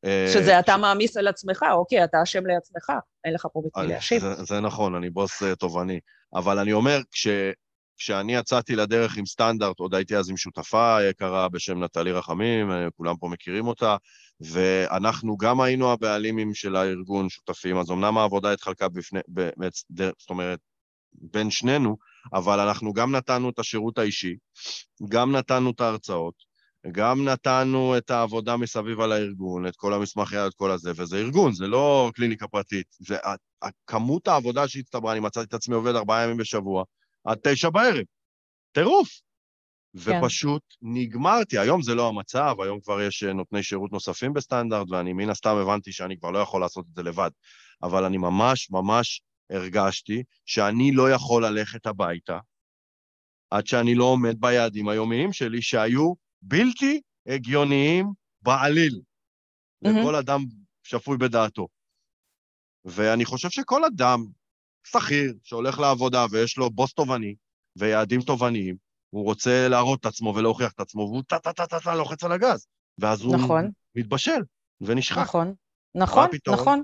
שזה אתה מעמיס על עצמך, אוקיי, אתה אשם לעצמך, אין לך פה את להשיב. זה, זה נכון, אני בוס תובעני. אבל אני אומר, כש, כשאני יצאתי לדרך עם סטנדרט, עוד הייתי אז עם שותפה יקרה בשם נטלי רחמים, אה, כולם פה מכירים אותה, ואנחנו גם היינו הבעלימים של הארגון, שותפים, אז אמנם העבודה התחלקה בפני, ב, זאת אומרת, בין שנינו, אבל אנחנו גם נתנו את השירות האישי, גם נתנו את ההרצאות, גם נתנו את העבודה מסביב על הארגון, את כל המסמכי, את כל הזה, וזה ארגון, זה לא קליניקה פרטית. זה כמות העבודה שהצטברה, אני מצאתי את עצמי עובד ארבעה ימים בשבוע, עד תשע בערב. טירוף. כן. ופשוט נגמרתי. היום זה לא המצב, היום כבר יש אה, נותני שירות נוספים בסטנדרט, ואני מן הסתם הבנתי שאני כבר לא יכול לעשות את זה לבד. אבל אני ממש ממש הרגשתי שאני לא יכול ללכת הביתה עד שאני לא עומד ביעדים היומיים שלי, שהיו בלתי הגיוניים בעליל mm-hmm. לכל אדם שפוי בדעתו. ואני חושב שכל אדם שכיר שהולך לעבודה ויש לו בוס תובעני ויעדים תובעניים, הוא רוצה להראות את עצמו ולהוכיח את עצמו, והוא טה-טה-טה-טה לוחץ על הגז. ואז הוא נכון. מתבשל ונשחק. נכון, נכון, נכון.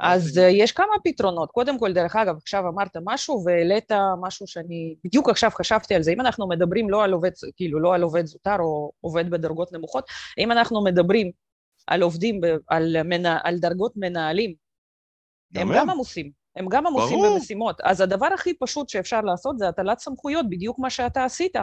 אז uh, יש כמה פתרונות. קודם כל, דרך אגב, עכשיו אמרת משהו והעלית משהו שאני בדיוק עכשיו חשבתי על זה. אם אנחנו מדברים לא על עובד, כאילו, לא על עובד זוטר או עובד בדרגות נמוכות, אם אנחנו מדברים על עובדים, על, מנ, על דרגות מנהלים, הם גם עמוסים. הם גם עמוסים במשימות. אז הדבר הכי פשוט שאפשר לעשות זה הטלת סמכויות, בדיוק מה שאתה עשית.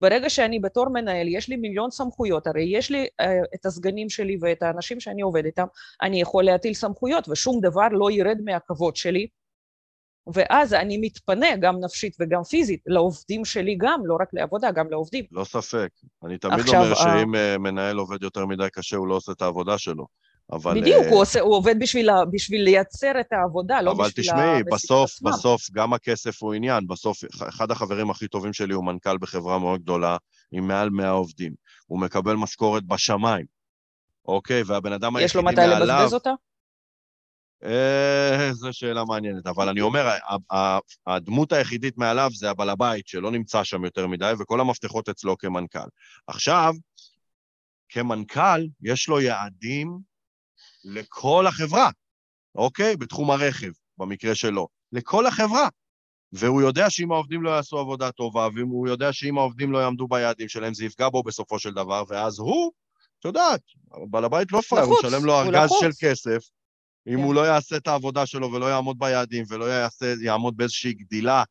ברגע שאני בתור מנהל, יש לי מיליון סמכויות, הרי יש לי uh, את הסגנים שלי ואת האנשים שאני עובד איתם, אני יכול להטיל סמכויות ושום דבר לא ירד מהכבוד שלי, ואז אני מתפנה גם נפשית וגם פיזית, לעובדים שלי גם, לא רק לעבודה, גם לעובדים. לא ספק. אני תמיד עכשיו, אומר שאם uh... מנהל עובד יותר מדי קשה, הוא לא עושה את העבודה שלו. אבל... בדיוק, uh... הוא, עושה, הוא עובד בשביל, בשביל לייצר את העבודה, לא בשביל... אבל תשמעי, בסוף, עצמם. בסוף, גם הכסף הוא עניין. בסוף, אחד החברים הכי טובים שלי הוא מנכ"ל בחברה מאוד גדולה, עם מעל 100 עובדים. הוא מקבל משכורת בשמיים, אוקיי? והבן אדם היחידי מעליו... יש לו מתי לבזבז אותה? אה, זו שאלה מעניינת, אבל אני אומר, הדמות היחידית מעליו זה הבעל הבית, שלא נמצא שם יותר מדי, וכל המפתחות אצלו כמנכ"ל. עכשיו, כמנכ"ל, יש לו יעדים לכל החברה, אוקיי? בתחום הרכב, במקרה שלו. לכל החברה. והוא יודע שאם העובדים לא יעשו עבודה טובה, והוא יודע שאם העובדים לא יעמדו ביעדים שלהם, זה יפגע בו בסופו של דבר, ואז הוא, את יודעת, בעל הבית לא פראייר, הוא משלם לו ארגז של כסף, אם כן. הוא לא יעשה את העבודה שלו ולא יעמוד ביעדים ולא יעשה, יעמוד באיזושהי גדילה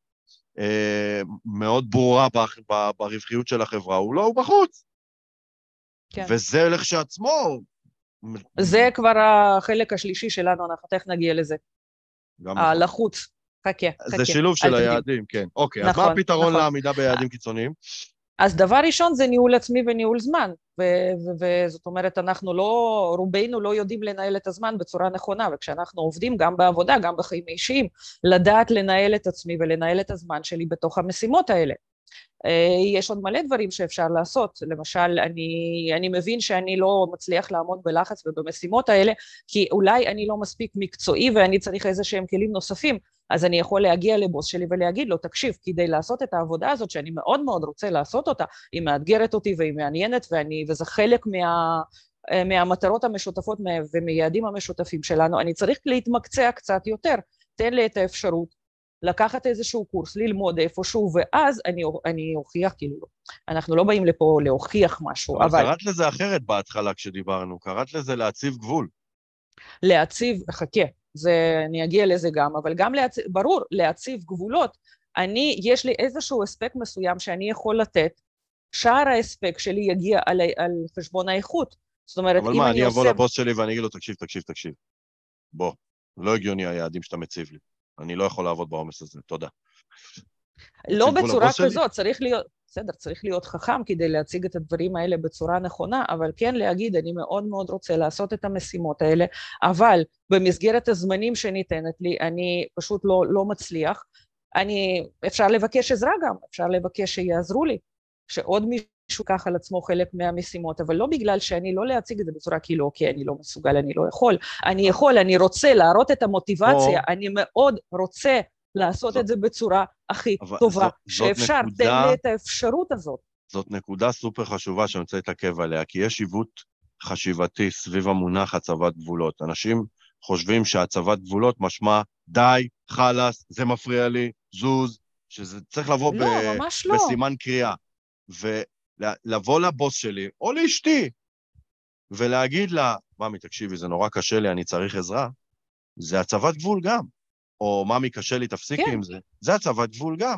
אה, מאוד ברורה ברווחיות של החברה, הוא לא, הוא בחוץ. כן. וזה לכשעצמו... זה כבר החלק השלישי שלנו, אנחנו תכף נגיע לזה. גם הלחוץ. חכה, חכה. זה שילוב של היעדים, כן. אוקיי, נכון, אז מה הפתרון נכון. לעמידה ביעדים קיצוניים? אז דבר ראשון זה ניהול עצמי וניהול זמן, וזאת אומרת, אנחנו לא, רובנו לא יודעים לנהל את הזמן בצורה נכונה, וכשאנחנו עובדים גם בעבודה, גם בחיים אישיים, לדעת לנהל את עצמי ולנהל את הזמן שלי בתוך המשימות האלה. אה, יש עוד מלא דברים שאפשר לעשות, למשל, אני, אני מבין שאני לא מצליח לעמוד בלחץ ובמשימות האלה, כי אולי אני לא מספיק מקצועי ואני צריך איזה שהם כלים נוספים, אז אני יכול להגיע לבוס שלי ולהגיד לו, תקשיב, כדי לעשות את העבודה הזאת, שאני מאוד מאוד רוצה לעשות אותה, היא מאתגרת אותי והיא מעניינת, ואני, וזה חלק מה... אה, מהמטרות המשותפות ומהיעדים המשותפים שלנו, אני צריך להתמקצע קצת יותר. תן לי את האפשרות לקחת איזשהו קורס, ללמוד איפשהו, ואז אני, אני אוכיח, כאילו, אנחנו לא באים לפה להוכיח משהו, אבל... אבל קראת לזה אחרת בהתחלה כשדיברנו, קראת לזה להציב גבול. להציב, חכה, זה, אני אגיע לזה גם, אבל גם, להציב, ברור, להציב גבולות. אני, יש לי איזשהו אספקט מסוים שאני יכול לתת, שאר האספקט שלי יגיע על, על חשבון האיכות. זאת אומרת, אם מה, אני אבוא עושה... לבוס שלי ואני אגיד לו, תקשיב, תקשיב, תקשיב. בוא, לא הגיוני היעדים שאתה מציב לי. אני לא יכול לעבוד בעומס הזה, תודה. לא בצורה כזאת, צריך להיות, בסדר, צריך להיות חכם כדי להציג את הדברים האלה בצורה נכונה, אבל כן להגיד, אני מאוד מאוד רוצה לעשות את המשימות האלה, אבל במסגרת הזמנים שניתנת לי, אני פשוט לא, לא מצליח. אני, אפשר לבקש עזרה גם, אפשר לבקש שיעזרו לי, שעוד מישהו ייקח על עצמו חלק מהמשימות, אבל לא בגלל שאני לא להציג את זה בצורה כאילו, אוקיי, אני לא מסוגל, אני לא יכול. אני יכול, אני רוצה להראות את המוטיבציה, או... אני מאוד רוצה לעשות זאת, את זה בצורה הכי טובה זאת, שאפשר. נקודה, תן לי את האפשרות הזאת. זאת נקודה סופר חשובה שאני רוצה להתעכב עליה, כי יש עיוות חשיבתי סביב המונח הצבת גבולות. אנשים חושבים שהצבת גבולות משמע די, חלאס, זה מפריע לי, זוז, שזה צריך לבוא לא, ב- לא. בסימן קריאה. ולבוא לבוס שלי, או לאשתי, ולהגיד לה, ממי, תקשיבי, זה נורא קשה לי, אני צריך עזרה, זה הצבת גבול גם. או ממי, קשה לי, תפסיקי כן. עם זה. זה הצבת גבול גם.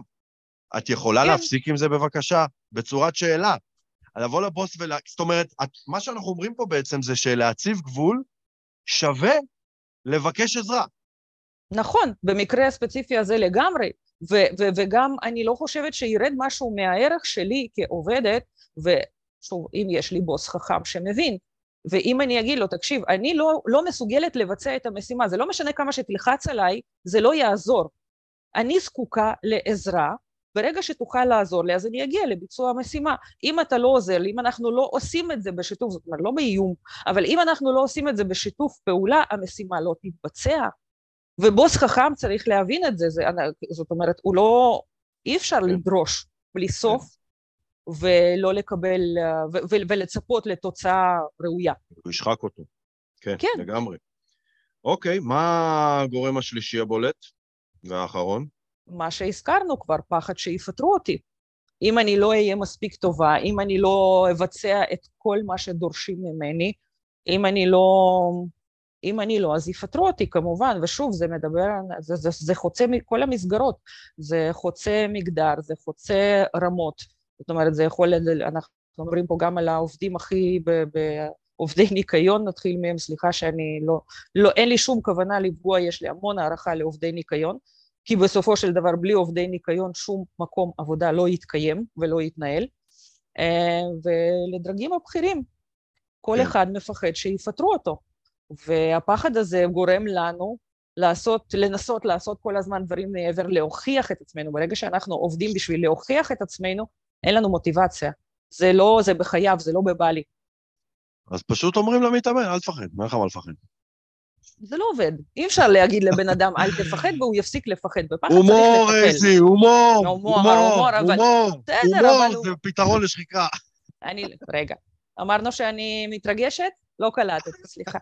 את יכולה כן. להפסיק עם זה בבקשה? בצורת שאלה. לבוא לבוס ול... זאת אומרת, את, מה שאנחנו אומרים פה בעצם זה שלהציב גבול שווה לבקש עזרה. נכון, במקרה הספציפי הזה לגמרי. ו- ו- וגם אני לא חושבת שירד משהו מהערך שלי כעובדת, ושוב, אם יש לי בוס חכם שמבין, ואם אני אגיד לו, תקשיב, אני לא, לא מסוגלת לבצע את המשימה, זה לא משנה כמה שתלחץ עליי, זה לא יעזור. אני זקוקה לעזרה, ברגע שתוכל לעזור לי, אז אני אגיע לביצוע המשימה. אם אתה לא עוזר לי, אם אנחנו לא עושים את זה בשיתוף, זאת אומרת, לא באיום, אבל אם אנחנו לא עושים את זה בשיתוף פעולה, המשימה לא תתבצע. ובוס חכם צריך להבין את זה, זה זאת אומרת, הוא לא, אי אפשר כן. לדרוש בלי כן. סוף, ולא לקבל, ו- ו- ולצפות לתוצאה ראויה. הוא ישחק אותו. כן, כן. לגמרי. אוקיי, מה הגורם השלישי הבולט והאחרון? מה שהזכרנו כבר, פחד שיפטרו אותי. אם אני לא אהיה מספיק טובה, אם אני לא אבצע את כל מה שדורשים ממני, אם אני לא... אם אני לא, אז יפטרו אותי כמובן, ושוב, זה מדבר, זה, זה, זה חוצה כל המסגרות, זה חוצה מגדר, זה חוצה רמות, זאת אומרת, זה יכול, אנחנו מדברים פה גם על העובדים הכי, ב, ב, עובדי ניקיון, נתחיל מהם, סליחה שאני לא, לא, אין לי שום כוונה לפגוע, יש לי המון הערכה לעובדי ניקיון, כי בסופו של דבר בלי עובדי ניקיון שום מקום עבודה לא יתקיים ולא יתנהל, אה, ולדרגים הבכירים, כל כן. אחד מפחד שיפטרו אותו. והפחד הזה גורם לנו לעשות, לנסות לעשות כל הזמן דברים מעבר, להוכיח את עצמנו. ברגע שאנחנו עובדים בשביל להוכיח את עצמנו, אין לנו מוטיבציה. זה לא, זה בחייו, זה לא בבא לי. אז פשוט אומרים למתאמן, אל תפחד, מה לך מה לפחד? זה לא עובד. אי אפשר להגיד לבן אדם, אל תפחד, והוא יפסיק לפחד. בפחד צריך לטפל. הומור, איזי, הומור, הומור, הומור, אבל... הומור, הומור, זה פתרון לשחיקה. אני, רגע, אמרנו שאני מתרגשת? לא קלטת, סליחה.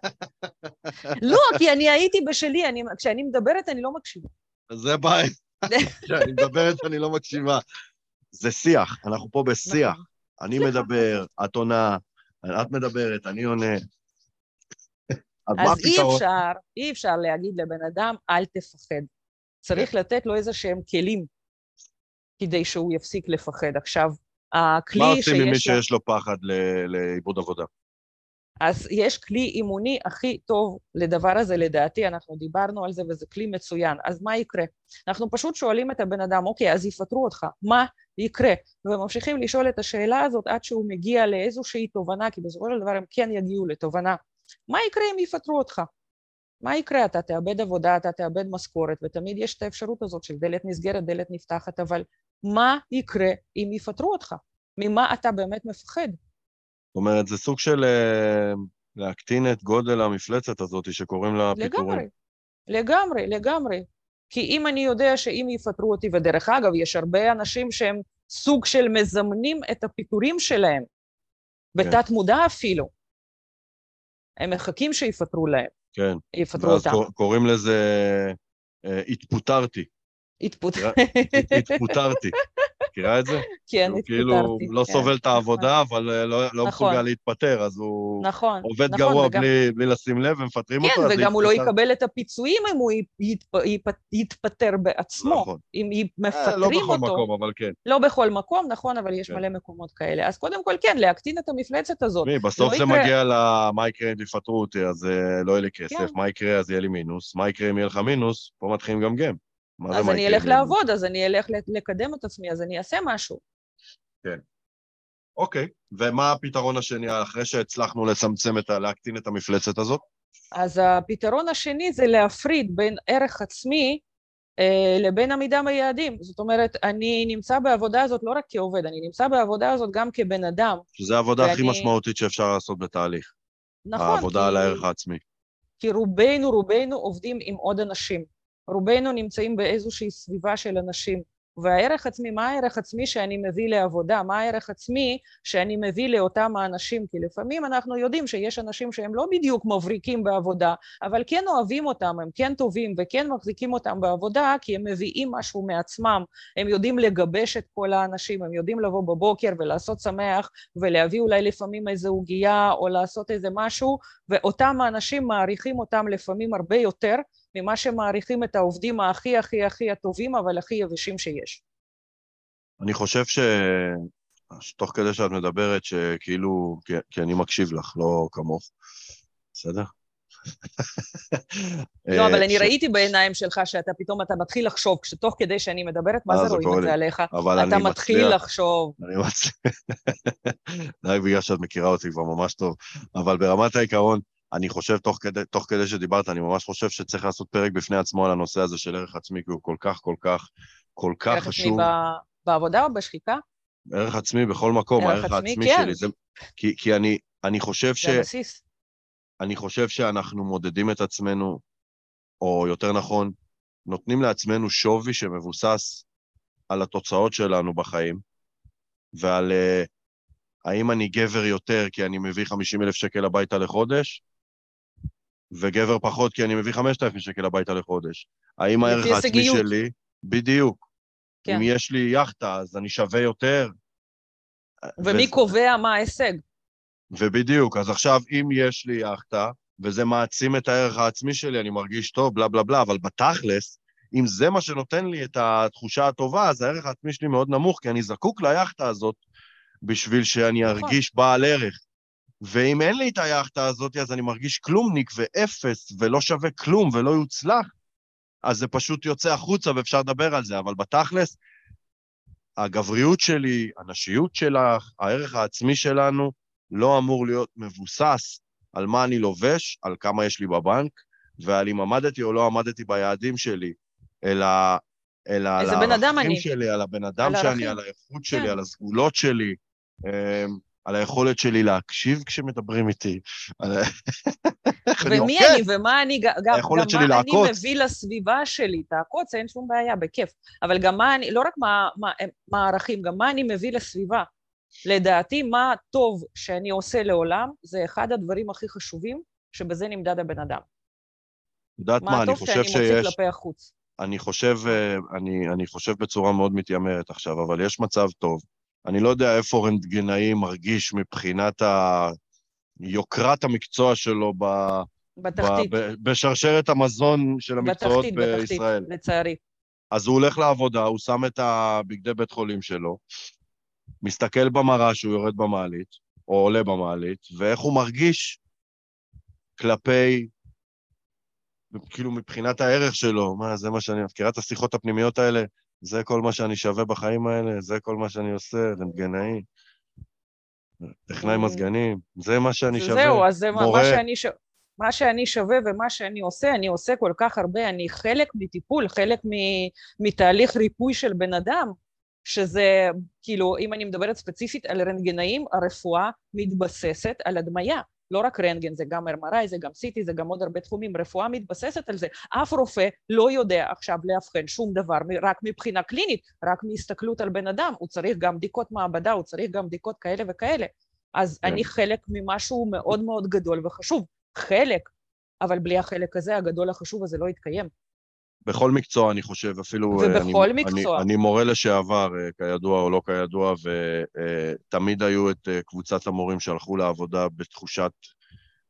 לא, כי אני הייתי בשלי, אני, כשאני מדברת אני לא מקשיבה. זה בעיה. כשאני מדברת אני לא מקשיבה. זה שיח, אנחנו פה בשיח. נכון. אני מדבר, את עונה, את מדברת, אני עונה. אז, אז אי אפשר, אי אפשר להגיד לבן אדם, אל תפחד. צריך כן. לתת לו איזה שהם כלים כדי שהוא יפסיק לפחד. עכשיו, הכלי שיש... מה עושים עם מי שיש לו פחד לאיבוד עבודה? אז יש כלי אימוני הכי טוב לדבר הזה, לדעתי, אנחנו דיברנו על זה וזה כלי מצוין. אז מה יקרה? אנחנו פשוט שואלים את הבן אדם, אוקיי, אז יפטרו אותך, מה יקרה? וממשיכים לשאול את השאלה הזאת עד שהוא מגיע לאיזושהי תובנה, כי בסופו של דבר הם כן יגיעו לתובנה. מה יקרה אם יפטרו אותך? מה יקרה? אתה תאבד עבודה, אתה תאבד משכורת, ותמיד יש את האפשרות הזאת של דלת נסגרת, דלת נפתחת, אבל מה יקרה אם יפטרו אותך? ממה אתה באמת מפחד? אומרת, זה סוג של אה, להקטין את גודל המפלצת הזאת שקוראים לה פיטורים. לגמרי, לגמרי, לגמרי. כי אם אני יודע שאם יפטרו אותי, ודרך אגב, יש הרבה אנשים שהם סוג של מזמנים את הפיטורים שלהם, כן. בתת מודע אפילו. הם מחכים שיפטרו להם. כן. יפטרו אותם. ואז קוראים לזה אה, התפוטרתי. התפוטרתי. מכירה את זה? כן, התפטרתי. כאילו לא כן. סובל את העבודה, נכון. אבל אה, לא, לא נכון. מסוגל להתפטר, אז הוא נכון, עובד נכון, גרוע וגם... בלי, בלי לשים לב, ומפטרים כן, אותו. כן, וגם הוא לא יקבל את הפיצויים אם הוא יתפ... יתפטר בעצמו. נכון. אם מפטרים אה, לא בכל אותו. מקום, אבל כן. לא בכל מקום, נכון, אבל יש כן. מלא מקומות כאלה. אז קודם כל, כן, להקטין את המפלצת הזאת. מי, בסוף לא זה. מגיע למה יקרה אם יפטרו אותי, אז uh, לא יהיה לי כסף. מה יקרה, אז יהיה לי מינוס. מה יקרה אם יהיה לך מינוס? פה מתחילים גם גם. אז אני אלך לעבוד, אז אני אלך לקדם את עצמי, אז אני אעשה משהו. כן. אוקיי, ומה הפתרון השני אחרי שהצלחנו לצמצם את ה... להקטין את המפלצת הזאת? אז הפתרון השני זה להפריד בין ערך עצמי אה, לבין עמידה ביעדים. זאת אומרת, אני נמצא בעבודה הזאת לא רק כעובד, אני נמצא בעבודה הזאת גם כבן אדם. שזה העבודה ואני... הכי משמעותית שאפשר לעשות בתהליך. נכון. העבודה כי... על הערך העצמי. כי רובנו, רובנו עובדים עם עוד אנשים. רובנו נמצאים באיזושהי סביבה של אנשים. והערך עצמי, מה הערך עצמי שאני מביא לעבודה? מה הערך עצמי שאני מביא לאותם האנשים? כי לפעמים אנחנו יודעים שיש אנשים שהם לא בדיוק מבריקים בעבודה, אבל כן אוהבים אותם, הם כן טובים וכן מחזיקים אותם בעבודה, כי הם מביאים משהו מעצמם, הם יודעים לגבש את כל האנשים, הם יודעים לבוא בבוקר ולעשות שמח, ולהביא אולי לפעמים איזו עוגייה, או לעשות איזה משהו, ואותם האנשים מעריכים אותם לפעמים הרבה יותר ממה שמעריכים את העובדים הכי הכי הכי הטובים, אבל הכי יבשים שיש. אני חושב ש... תוך כדי שאת מדברת, שכאילו, כי, כי אני מקשיב לך, לא כמוך, בסדר? לא, אבל אני ראיתי בעיניים שלך שאתה פתאום, אתה מתחיל לחשוב, כשתוך כדי שאני מדברת, מה אה, זה רואים את זה עליך? אתה מתחיל לחשוב. אני מצליח. רק בגלל שאת מכירה אותי כבר ממש טוב. אבל ברמת העיקרון, אני חושב, תוך כדי, תוך כדי שדיברת, אני ממש חושב שצריך לעשות פרק בפני עצמו על הנושא הזה של ערך עצמי, כי הוא כל כך, כל כך, כל כך חשוב. ערך עצמי בעבודה או בשחיקה? ערך עצמי בכל מקום, הערך העצמי כן. שלי. זה, כי, כי אני, אני חושב ש... זה הבסיס. אני חושב שאנחנו מודדים את עצמנו, או יותר נכון, נותנים לעצמנו שווי שמבוסס על התוצאות שלנו בחיים, ועל uh, האם אני גבר יותר כי אני מביא 50 אלף שקל הביתה לחודש, וגבר פחות כי אני מביא 5,000 שקל הביתה לחודש. האם הערך העצמי שלי... בדיוק. כן. אם יש לי יאכטה, אז אני שווה יותר. ומי ו... קובע מה ההישג? ובדיוק, אז עכשיו, אם יש לי יאכטה, וזה מעצים את הערך העצמי שלי, אני מרגיש טוב, בלה בלה בלה, אבל בתכלס, אם זה מה שנותן לי את התחושה הטובה, אז הערך העצמי שלי מאוד נמוך, כי אני זקוק ליאכטה הזאת בשביל שאני נכון. ארגיש בעל ערך. ואם אין לי את היאכטה הזאת, אז אני מרגיש כלומניק ואפס, ולא שווה כלום ולא יוצלח, אז זה פשוט יוצא החוצה ואפשר לדבר על זה. אבל בתכלס, הגבריות שלי, הנשיות שלך, הערך העצמי שלנו, לא אמור להיות מבוסס על מה אני לובש, על כמה יש לי בבנק, ועל אם עמדתי או לא עמדתי ביעדים שלי, אלא, אלא על הערכים שלי, על הבן אדם על שאני, על האיכות שלי, כן. על הסגולות שלי, אמ, על היכולת שלי להקשיב כשמדברים איתי. ומי אוכל. אני ומה אני, גם, גם מה. אני מביא לסביבה שלי, תעקוץ, אין שום בעיה, בכיף. אבל גם מה אני, לא רק מה, מה, מה הערכים, גם מה אני מביא לסביבה. לדעתי, מה הטוב שאני עושה לעולם, זה אחד הדברים הכי חשובים, שבזה נמדד הבן אדם. יודעת מה, מה אני הטוב חושב שאני מוציא שיש... כלפי החוץ. אני חושב, אה, אני, אני חושב בצורה מאוד מתיימרת עכשיו, אבל יש מצב טוב. אני לא יודע איפה רנטגנאי מרגיש מבחינת ה... יוקרת המקצוע שלו ב... בתחתית, ב... ב... בשרשרת המזון של המקצועות בתחתית, בתחתית, בישראל. לצערי. אז הוא הולך לעבודה, הוא שם את הבגדי בית חולים שלו, מסתכל במראה שהוא יורד במעלית, או עולה במעלית, ואיך הוא מרגיש כלפי, כאילו מבחינת הערך שלו, מה, זה מה שאני, מכירה את השיחות הפנימיות האלה? זה כל מה שאני שווה בחיים האלה, זה כל מה שאני עושה, רנטגנאי, טכנאי Mm. מזגנים, זה מה שאני שווה, זהו, אז זה מה- מורה. מה שאני, ש... מה שאני שווה ומה שאני עושה, אני עושה כל כך הרבה, אני חלק מטיפול, חלק. מתהליך ריפוי של בן אדם, שזה, כאילו, אם אני מדברת ספציפית על רנטגנאים, הרפואה מתבססת על הדמיה. לא רק רנטגן, זה גם MRI, זה גם CT, זה גם עוד הרבה תחומים, רפואה מתבססת על זה. אף רופא לא יודע עכשיו לאבחן שום דבר רק מבחינה קלינית, רק מהסתכלות על בן אדם, הוא צריך גם בדיקות מעבדה, הוא צריך גם בדיקות כאלה וכאלה. אז כן. אני חלק ממשהו מאוד מאוד גדול וחשוב. חלק, אבל בלי החלק הזה, הגדול החשוב הזה לא יתקיים. בכל מקצוע, אני חושב, אפילו... אה, ובכל אני, מקצוע. אני, אני מורה לשעבר, אה, כידוע או לא כידוע, ותמיד היו את אה, קבוצת המורים שהלכו לעבודה בתחושת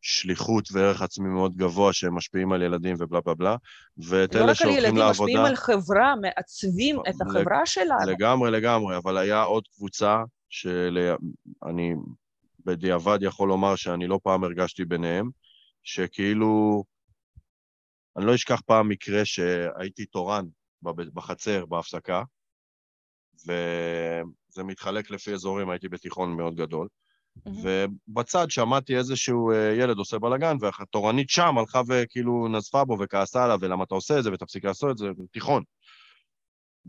שליחות וערך עצמי מאוד גבוה, שהם משפיעים על ילדים ובלה בלה בלה, ואת לא אלה רק על שהולכים ילדים, לעבודה... משפיעים על חברה, מעצבים את לג- החברה שלנו. לגמרי, לגמרי, אבל היה עוד קבוצה שאני בדיעבד יכול לומר שאני לא פעם הרגשתי ביניהם, שכאילו, אני לא אשכח פעם מקרה שהייתי תורן בחצר, בהפסקה, וזה מתחלק לפי אזורים, הייתי בתיכון מאוד גדול. ובצד שמעתי איזשהו אה, ילד עושה בלאגן, והתורנית שם הלכה וכאילו נזפה בו וכעסה עליו, ולמה אתה עושה את זה, ותפסיק לעשות את זה, תיכון.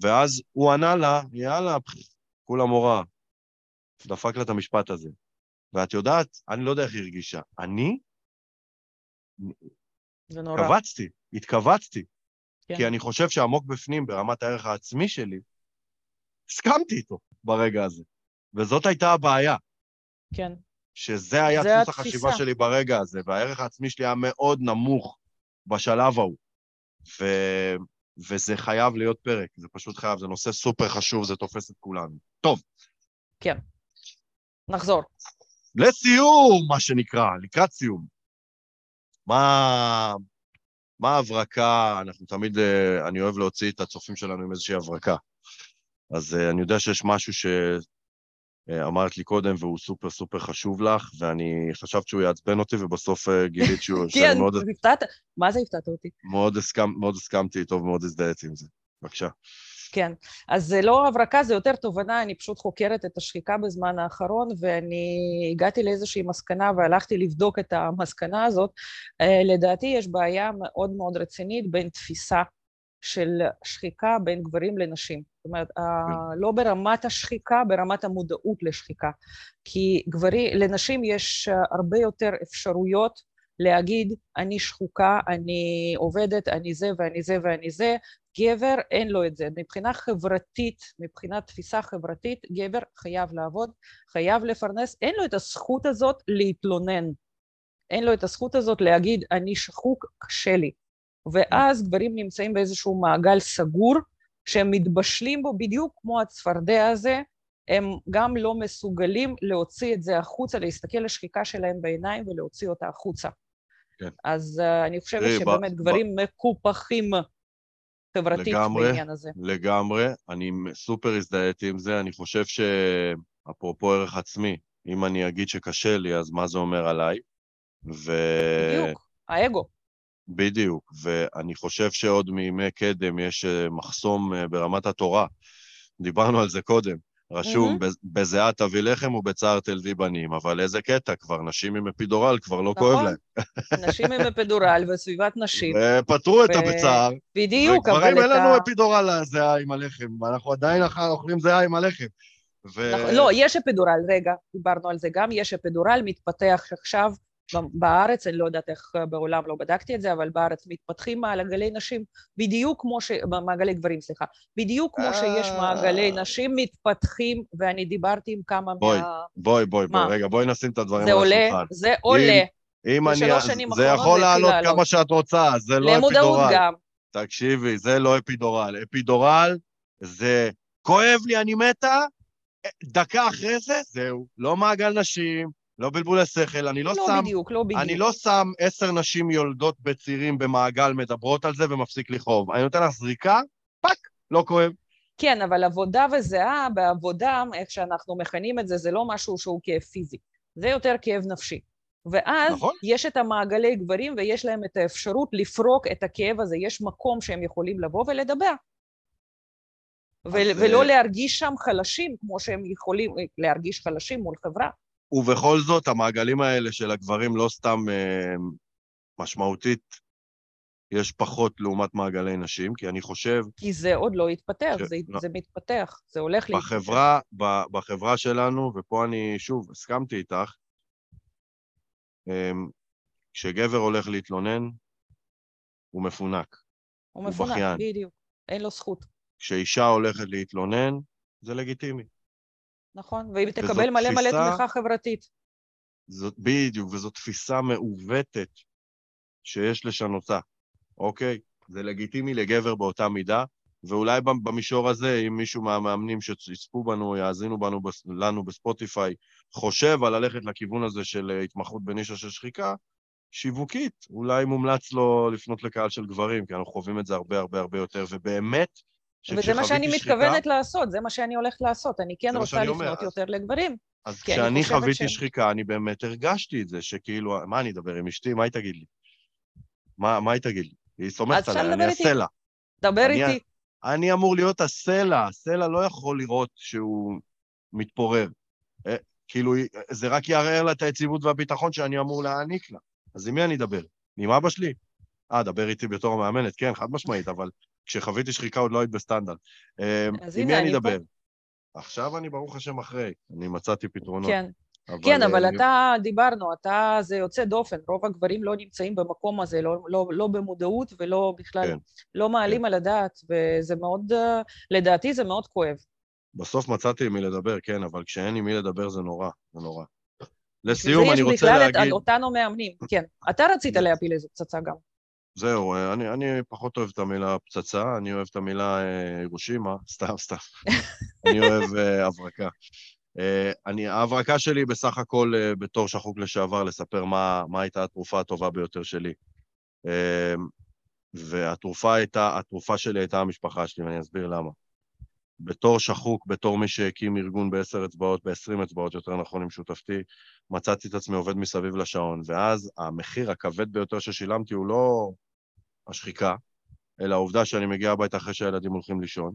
ואז הוא ענה לה, יאללה, כולה מורה. דפק לה את המשפט הזה. ואת יודעת, אני לא יודע איך היא הרגישה. אני זה נורא. התכווצתי, התכווצתי. כן. כי אני חושב שעמוק בפנים, ברמת הערך העצמי שלי, הסכמתי איתו ברגע הזה. וזאת הייתה הבעיה, כן. שזה היה דפוס התפיסה. החשיבה שלי ברגע הזה, והערך העצמי שלי היה מאוד נמוך בשלב ההוא. ו... וזה חייב להיות פרק, זה פשוט חייב, זה נושא סופר חשוב, זה תופס את כולנו. טוב, נחזור. לסיום, מה שנקרא, לקראת סיום. מה, מה ההברקה, אנחנו תמיד, אה, אני אוהב להוציא את הצופים שלנו עם איזושהי הברקה. אז אה, אני יודע שיש משהו שאמרת לי קודם והוא סופר סופר חשוב לך, ואני חשבת שהוא יעצבן אותי, ובסוף אה, גילית שהוא, כן, הפתעת, מה זה הפתעת אותי? מאוד הסכמתי איתו ומאוד הזדהיתי עם זה. בבקשה. כן, אז זה לא הברקה, זה יותר תובנה, אני פשוט חוקרת את השחיקה בזמן האחרון, ואני הגעתי לאיזושהי מסקנה והלכתי לבדוק את המסקנה הזאת. אה, לדעתי יש בעיה מאוד מאוד רצינית בין תפיסה של שחיקה בין גברים לנשים. זאת אומרת, ה- לא ברמת השחיקה, ברמת המודעות לשחיקה. כי גברי, לנשים יש אה, הרבה יותר אפשרויות להגיד, אני שחוקה, אני עובדת, אני זה ואני זה ואני זה, גבר אין לו את זה. מבחינה חברתית, מבחינת תפיסה חברתית, גבר חייב לעבוד, חייב לפרנס, אין לו את הזכות הזאת להתלונן. אין לו את הזכות הזאת להגיד, אני שחוק, קשה לי. ואז גברים נמצאים באיזשהו מעגל סגור, שהם מתבשלים בו בדיוק כמו הצפרדע הזה, הם גם לא מסוגלים להוציא את זה החוצה, להסתכל לשחיקה שלהם בעיניים ולהוציא אותה החוצה. כן. אז uh, אני חושבת ב- שבאמת ב- גברים מקופחים חברתית לגמרי. בעניין הזה. לגמרי, אני סופר הזדהיתי עם זה, אני חושב שאפרופו ערך עצמי, אם אני אגיד שקשה לי, אז מה זה אומר עליי? ו... בדיוק, האגו. בדיוק, ואני חושב שעוד מימי קדם יש אה, מחסום אה, ברמת התורה. דיברנו על זה קודם. רשום. "בז- בזיעה תביא לחם ובצער תלווי בנים, אבל איזה קטע, כבר נשים עם אפידורל כבר לא כואב נכון. להם. נשים עם אפדורל וסביבת נשים. ופתרו את ו- הבצער, בדיוק, אבל וגברים את אין ה... לנו אפידורל לזיעה עם הלחם, ואנחנו עדיין אחר אוכלים זיעה עם הלחם. ו... נכון, לא, יש אפדורל, רגע, דיברנו על זה גם, יש אפדורל, מתפתח עכשיו בארץ, אני לא יודעת איך בעולם, לא בדקתי את זה, אבל בארץ מתפתחים מעגלי נשים בדיוק כמו ש... מעגלי גברים, סליחה. בדיוק כמו שיש מעגלי נשים מתפתחים, ואני דיברתי עם כמה בואי, מה... בואי, בואי, בואי, רגע, בואי נשים את הדברים זה על השולחן. זה עולה. אם אני... זה יכול לעלות. כמה שאת רוצה, זה לא למודעות אפידורל. גם. תקשיבי, זה לא אפידורל. אפידורל זה כואב לי, אני מתה, דקה אחרי זה, זהו. לא מעגל נשים, לא בלבולי שכל, אני לא, לא שם... בדיוק, לא בדיוק. אני לא שם עשר נשים יולדות בצירים במעגל, מדברות על זה ומפסיק לכאוב. אני נותן לך זריקה, fuck, לא כואב. כן, אבל עבודה וזיעה, בעבודה, איך שאנחנו מכנים את זה, זה לא משהו שהוא כאב פיזי, זה יותר כאב נפשי. ואז נכון. יש את המעגלי גברים ויש להם את האפשרות לפרוק את הכאב הזה, יש מקום שהם יכולים לבוא ולדבר. ו- אז, ולא אה, להרגיש שם חלשים כמו שהם יכולים להרגיש חלשים מול חברה. ובכל זאת, המעגלים האלה של הגברים לא סתם אה, משמעותית, יש פחות לעומת מעגלי נשים, כי אני חושב, כי זה עוד לא התפתח, ש- זה, לא. זה מתפתח, זה הולך להתפתח. בחברה, ב- בחברה שלנו, ופה אני, שוב, הסכמתי איתך, אמ, כשגבר הולך להתלונן, הוא מפונק. הוא מפונק. בדיוק, אין לו זכות, כשאישה הולכת להתלונן, זה לגיטימי. נכון? והיא תקבל מלא מלא תפיסה- תמיכה חברתית. זאת בדיוק, וזו תפיסה מעוותת שיש לשנותה, אוקיי? זה לגיטימי לגבר באותה מידה, ואולי במ- במישור הזה, אם מישהו מהמאמנים שיצפו בנו, יאזינו בנו, לנו בספוטיפיי, חושב על ללכת לכיוון הזה של אה, התמחות בנישה של שחיקה, שיווקית, אולי מומלץ לו לפנות לקהל של גברים, כי אנחנו חווים את זה הרבה הרבה הרבה יותר, ובאמת, וזה מה שאני שחיקה, מתכוונת לעשות, זה מה שאני הולכת לעשות. אני כן רוצה לפנות יותר לגברים. אז כשאני חוויתי שהם- שחיקה, אני באמת הרגשתי את זה, שכאילו, מה אני אדבר עם אשתי? מה היא תגיד לי? מה, מה היא תגיד לי? היא סומכת עליי, אני איתי. הסלע. דבר אני- איתי. אני אמור להיות הסלע, הסלע לא יכול לראות שהוא מתפורר. אה, כאילו, זה רק יערער לה את היציבות והביטחון שאני אמור להעניק לה. אז עם מי אני אדבר? עם אבא שלי? אה, דבר איתי בתור המאמנת, כן, חד משמעית, אבל כשחוויתי שחיקה עוד לא היית בסטנדרט. אז עם מי אני אני פה. אדבר? עכשיו אני ברוך השם אחרי, אני מצאתי פתרונות. כן, אבל, כן, אבל אה, אתה, דיברנו, אתה, זה יוצא דופן, רוב הגברים לא נמצאים במקום הזה, לא, לא, לא במודעות ולא בכלל, כן, לא מעלים על הדעת, וזה מאוד, אה, לדעתי זה מאוד כואב. בסוף מצאתי עם מי לדבר, כן, אבל כשאין עם מי לדבר זה נורא, זה נורא. לסיום, זה אני יש רוצה בכלל את להגיד... אותנו מאמנים, כן. אתה רצית זה- להפיל איזו פצצה גם. זהו, אה, אני, אני פחות אוהב את המילה פצצה, אני אוהב את המילה אה, הירושימה, סתם, סתם. אני אוהב אה, הברקה. אני, ההברקה שלי בסך הכל, בתור שחוק לשעבר, לספר מה, מה הייתה התרופה הטובה ביותר שלי. והתרופה הייתה, התרופה שלי הייתה המשפחה שלי, ואני אסביר למה. בתור שחוק, בתור מי שהקים ארגון בעשר אצבעות, בעשרים אצבעות, יותר נכון, עם שותפתי, מצאתי את עצמי עובד מסביב לשעון, ואז המחיר הכבד ביותר ששילמתי הוא לא השחיקה, אלא העובדה שאני מגיע הביתה אחרי שהילדים הולכים לישון,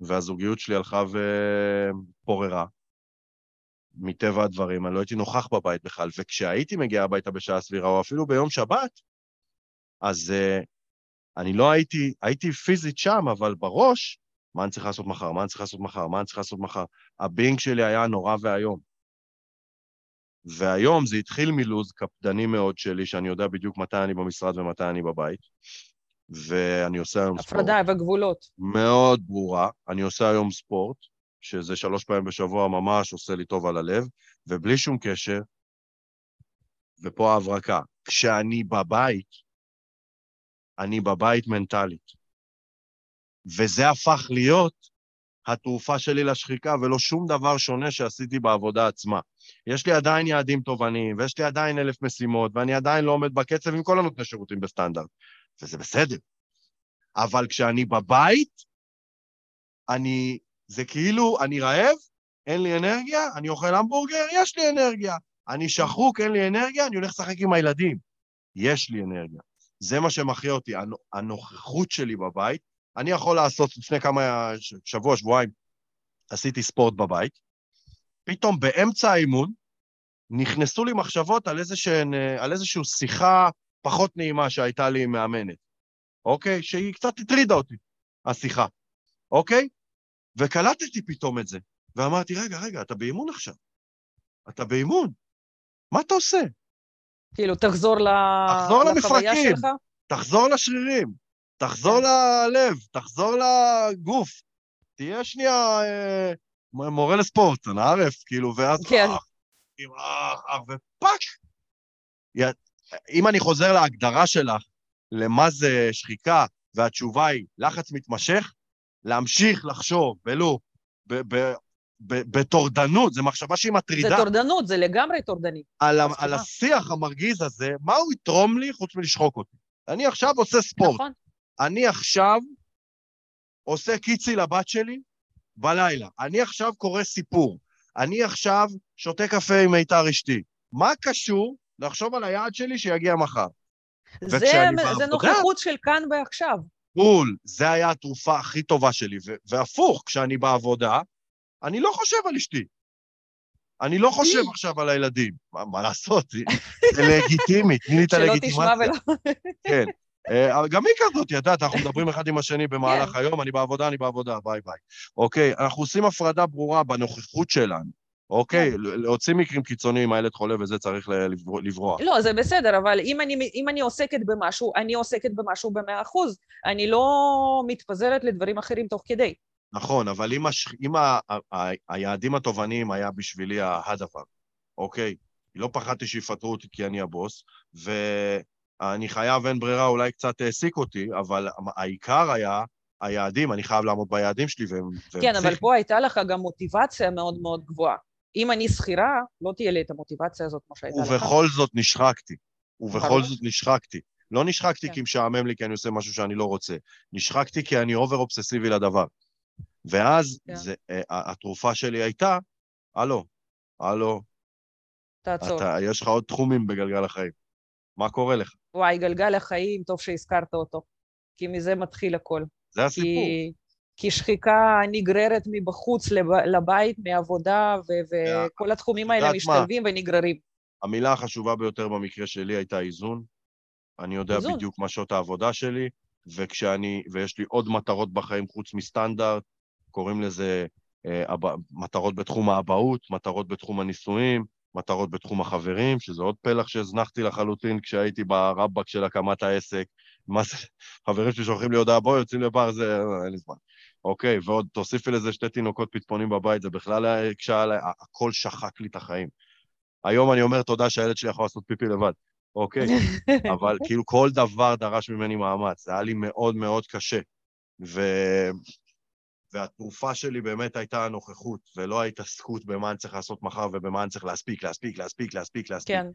והזוגיות שלי הלכה ופוררה, מטבע הדברים, אני לא הייתי נוכח בבית בכלל, וכשהייתי מגיע הביתה בשעה סבירה, או אפילו ביום שבת, אז uh, אני לא הייתי, הייתי פיזית שם, אבל בראש, מה אני צריך לעשות מחר? מה אני צריך לעשות מחר? מה אני צריך לעשות מחר? הבינג שלי היה נורא ואיום. והיום זה התחיל מלוז קפדני מאוד שלי, שאני יודע בדיוק מתי אני במשרד ומתי אני בבית, ואני עושה היום ספורט. הפרדה וגבולות. מאוד ברורה. אני עושה היום ספורט, שזה שלוש פעמים בשבוע ממש עושה לי טוב על הלב, ובלי שום קשר, ופה ההברקה, כשאני בבית, אני בבית מנטלית. וזה הפך להיות התרופה שלי לשחיקה, ולא שום דבר שונה שעשיתי בעבודה עצמה. יש לי עדיין יעדים תובעניים, ויש לי עדיין אלף משימות, ואני עדיין לא עומד בקצב עם כל הנותני שירותים בסטנדרט, וזה בסדר. אבל כשאני בבית, אני, זה כאילו, אני רעב, אין לי אנרגיה, אני אוכל המבורגר, יש לי אנרגיה. אני שחוק, אין לי אנרגיה, אני הולך לשחק עם הילדים. יש לי אנרגיה. זה מה שמכריע אותי, הנוכחות שלי בבית. אני יכול לעשות, לפני כמה, שבוע, שבועיים, עשיתי ספורט בבית. פתאום באמצע האימון, נכנסו לי מחשבות על, איזושהן, על איזושהי שיחה פחות נעימה שהייתה לי עם מאמנת, אוקיי? שהיא קצת הטרידה אותי, השיחה, אוקיי? וקלטתי פתאום את זה, ואמרתי, רגע, רגע, אתה באימון עכשיו. אתה באימון. מה אתה עושה? כאילו, תחזור, ל... תחזור לחוויה למפרקים. שלך? תחזור לשרירים, תחזור כן. ללב, תחזור לגוף. תהיה שנייה אה, מורה לספורט, אנא ערף, כאילו, ואז... כן. אה, עם אה, אה, ופאק! אם אני חוזר להגדרה שלך, למה זה שחיקה, והתשובה היא לחץ מתמשך, להמשיך לחשוב, ולו, בטורדנות, זו מחשבה שהיא זה מטרידה, טורדנות, זה לגמרי טורדני. על. על השיח המרגיז הזה, מה הוא יתרום לי חוץ מלשחוק אותי? אני עכשיו עושה ספורט. נכון. אני עכשיו עושה קיצי לבת שלי בלילה. אני עכשיו קורא סיפור. אני עכשיו שותה קפה עם מיתר אשתי. מה קשור לחשוב על היעד שלי שיגיע מחר? זה, זה נוכחות של כאן ועכשיו. בול, זה היה התרופה הכי טובה שלי. והפוך, כשאני בעבודה, אני לא חושב על אשתי. אני לא חושב עכשיו על הילדים. מה, מה לעשות? זה לגיטימי, תני לי את שלא הלגיטימציה. תשמע ולא... כן. אה, אבל גם היא כזאת, ידעת, אנחנו מדברים אחד עם השני במהלך היום, אני בעבודה, אני בעבודה, ביי ביי. אוקיי, אנחנו עושים הפרדה ברורה בנוכחות שלנו. אוקיי, כן. להוציא מקרים קיצוניים, הילד חולה וזה צריך לברוח. לא, זה בסדר, אבל אם אני, אם אני עוסקת במשהו, אני עוסקת במשהו במאה אחוז. אני לא מתפזרת לדברים אחרים תוך כדי. נכון, אבל אם, הש... אם ה... ה... ה... היעדים התובעניים היה בשבילי הדבר, אוקיי? לא פחדתי שיפטרו אותי כי אני הבוס, ואני חייב, אין ברירה, אולי קצת העסיק אותי, אבל העיקר היה היעדים, אני חייב לעמוד ביעדים שלי, והם... והם כן, אבל פסיכיים. פה הייתה לך גם מוטיבציה מאוד מאוד גבוהה. אם אני שכירה, לא תהיה לי את המוטיבציה הזאת כמו שהייתה לך. ובכל זאת נשחקתי. ובכל ברור. זאת נשחקתי. לא נשחקתי כן. כי משעמם לי כי אני עושה משהו שאני לא רוצה. נשחקתי כי אני אובר אובססיבי לדבר. ואז כן. זה, אה, התרופה שלי הייתה, הלו, הלו, תעצור. אתה, יש לך עוד תחומים בגלגל החיים. מה קורה לך? וואי, גלגל החיים, טוב שהזכרת אותו. כי מזה מתחיל הכל. זה הסיפור. כי, כי שחיקה נגררת מבחוץ לב, לבית, מעבודה, ו- וכל התחומים האלה יודעת מה? משתלבים ונגררים. המילה החשובה ביותר במקרה שלי הייתה איזון. אני יודע איזון. בדיוק מה שעות העבודה שלי, וכשאני, ויש לי עוד מטרות בחיים חוץ מסטנדרט, קוראים לזה אה, אב, מטרות בתחום האבהות, מטרות בתחום הנישואים, מטרות בתחום החברים, שזה עוד פלח שהזנחתי לחלוטין כשהייתי ברבאק של הקמת העסק. מה זה, חברים שלי שולחים לי הודעה, בואי, יוצאים לבר, זה, אין לי זמן. אוקיי, ועוד תוסיפי לזה שתי תינוקות פצפונים בבית, זה בכלל היה- הקשה עליי, הכל שחק לי את החיים. היום אני אומר תודה שהילד שלי יכול לעשות פיפי לבד, אוקיי? אבל כאילו כל דבר דרש ממני מאמץ, זה היה לי מאוד מאוד קשה. ו... והתרופה שלי באמת הייתה הנוכחות, ולא ההתעסקות במה אני צריך לעשות מחר ובמה אני צריך להספיק, להספיק, להספיק, להספיק, להספיק. כן,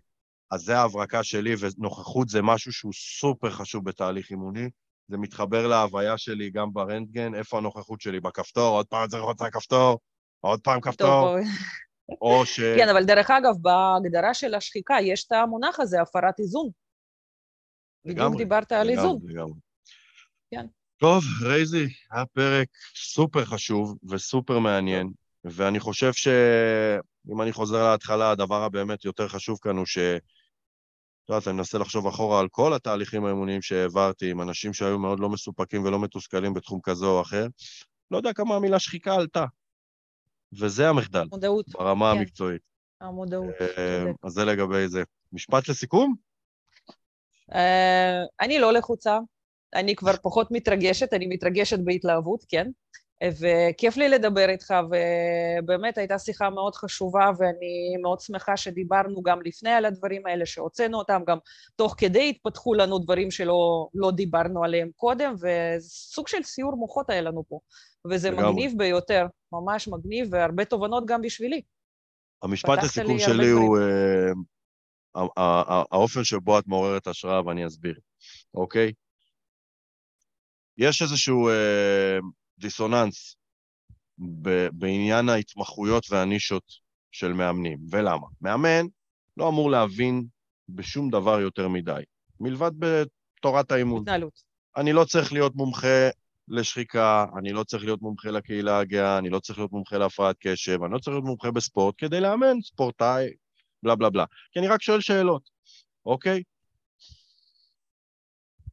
אז זה ההברקה שלי, ונוכחות זה משהו שהוא סופר חשוב בתהליך אימוני. זה מתחבר להוויה שלי גם ברנטגן, איפה הנוכחות שלי? בכפתור, עוד פעם צריך ללחוץ על הכפתור, עוד פעם כפתור. או ש... כן, אבל דרך אגב, בהגדרה של השחיקה יש את המונח הזה, הפרת איזון. בדיוק לגמרי, דיברת על לגמרי, איזון. לגמרי. כן. טוב, רייזי, היה פרק סופר חשוב וסופר מעניין, ואני חושב שאם אני חוזר להתחלה, הדבר הבאמת יותר חשוב כאן הוא ש... את יודעת, אני מנסה לחשוב אחורה על כל התהליכים האמוניים שהעברתי עם אנשים שהיו מאוד לא מסופקים ולא מתוסכלים בתחום כזה או אחר. לא יודע כמה המילה שחיקה עלתה. וזה המחדל, מודעות, ברמה כן. המקצועית. המודעות. אה. אז זה לגבי זה. משפט לסיכום? אה, אני לא לחוצה, אני כבר פחות מתרגשת, אני מתרגשת בהתלהבות, כן? וכיף לי לדבר איתך, ובאמת הייתה שיחה מאוד חשובה, ואני מאוד שמחה שדיברנו גם לפני על הדברים האלה, שהוצאנו אותם, גם תוך כדי התפתחו לנו דברים שלא לא דיברנו עליהם קודם, וסוג של סיור מוחות היה לנו פה, וזה לגמרי. מגניב ביותר, ממש מגניב, והרבה תובנות גם בשבילי. המשפט פתחת לסיכום לי הרבה שלי הוא אה, האופן שבו את מעוררת השראה, ואני אסביר, אוקיי? יש איזשהו אה, דיסוננס ב- בעניין ההתמחויות והנישות של מאמנים, ולמה? מאמן לא אמור להבין בשום דבר יותר מדי, מלבד בתורת האימון. התנהלות. אני לא צריך להיות מומחה לשחיקה, אני לא צריך להיות מומחה לקהילה הגאה, אני לא צריך להיות מומחה להפרעת קשב, אני לא צריך להיות מומחה בספורט כדי לאמן ספורטאי, בלה בלה בלה. כי אני רק שואל שאלות, אוקיי?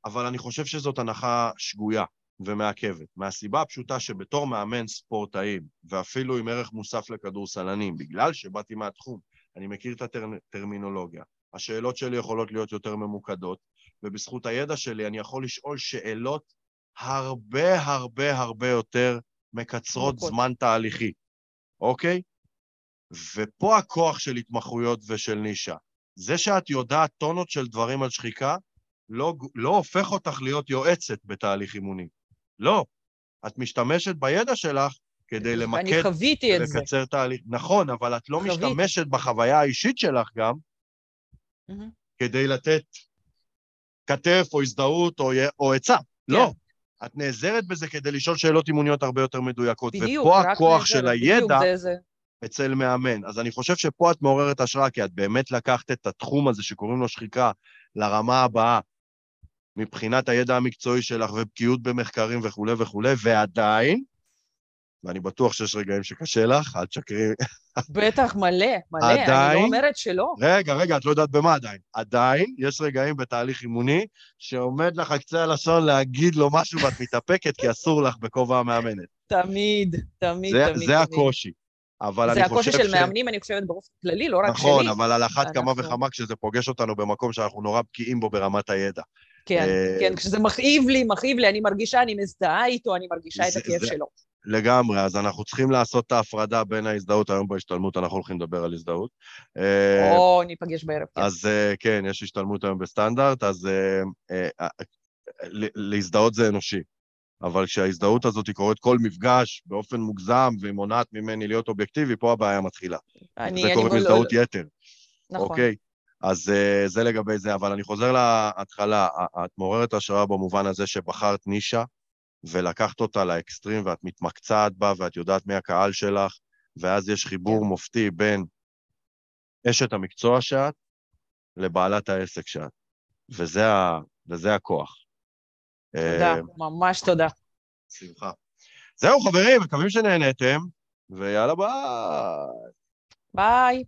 אבל אני חושב שזאת הנחה שגויה ומעכבת, מהסיבה הפשוטה שבתור מאמן ספורטאים, ואפילו עם ערך מוסף לכדורסלנים, בגלל שבאתי מהתחום, אני מכיר את הטרמינולוגיה. השאלות שלי יכולות להיות יותר ממוקדות, ובזכות הידע שלי אני יכול לשאול שאלות הרבה הרבה הרבה יותר מקצרות מוקוד. זמן תהליכי, אוקיי? ופה הכוח של התמחויות ושל נישה. זה שאת יודעת טונות של דברים על שחיקה, לא, לא הופך אותך להיות יועצת בתהליך אימוני. לא. את משתמשת בידע שלך כדי למקד... אני חוויתי את זה. ולקצר תהליך. נכון, אבל את לא חוויתי. משתמשת בחוויה האישית שלך גם mm-hmm. כדי לתת כתף או הזדהות או, או עצה. כן. לא. את נעזרת בזה כדי לשאול שאלות אימוניות הרבה יותר מדויקות. בדיוק, ופה הכוח נעזרת, של הידע זה, זה. אצל מאמן. אז אני חושב שפה את מעוררת השראה, כי את באמת לקחת את התחום הזה שקוראים לו שחיקה לרמה הבאה, מבחינת הידע המקצועי שלך ובקיאות במחקרים וכולי וכולי, ועדיין, ואני בטוח שיש רגעים שקשה לך, אל תשקרי. בטח, מלא, מלא, עדיין, אני לא אומרת שלא. רגע, רגע, את לא יודעת במה עדיין. עדיין יש רגעים בתהליך אימוני שעומד לך קצה הלשון להגיד לו משהו ואת מתאפקת כי אסור לך בכובע המאמנת. תמיד, תמיד, זה, תמיד. זה הקושי. אבל אני חושב ש... זה הקושי של מאמנים, אני חושבת, באופן כללי, לא רק נכון, שלי. נכון, אבל על אחת אנחנו... כמה וכמה כשזה פוגש אותנו במקום שאנחנו נורא בקיאים בו ברמת הידע. כן, אה, כן, כשזה מכאיב לי, מכאיב לי, אני מרגישה, אני מזדהה איתו, אני מרגישה את הכאב שלו. לגמרי, אז אנחנו צריכים לעשות את ההפרדה בין ההזדהות, היום בהשתלמות אנחנו הולכים לדבר על הזדהות. אה, או, ניפגש בערב, כן. אז אה, כן, יש השתלמות היום בסטנדרט, אז להזדהות זה אנושי. אבל כשההזדהות הזאת קורית כל מפגש באופן מוגזם והיא מונעת ממני להיות אובייקטיבי, פה הבעיה מתחילה. אני... זה קוראים הזדהות יתר. נכון. אוקיי? אז uh, זה לגבי זה, אבל אני חוזר להתחלה, את מעוררת השראה במובן הזה שבחרת נישה ולקחת אותה לאקסטרים ואת מתמקצעת בה ואת יודעת מי הקהל שלך, ואז יש חיבור כן. מופתי בין אשת המקצוע שאת לבעלת העסק שאת, וזה, ה, וזה הכוח. תודה, uh, ממש תודה. שמחה. זהו חברים, מקווים שנהנתם, ויאללה ביי. ביי.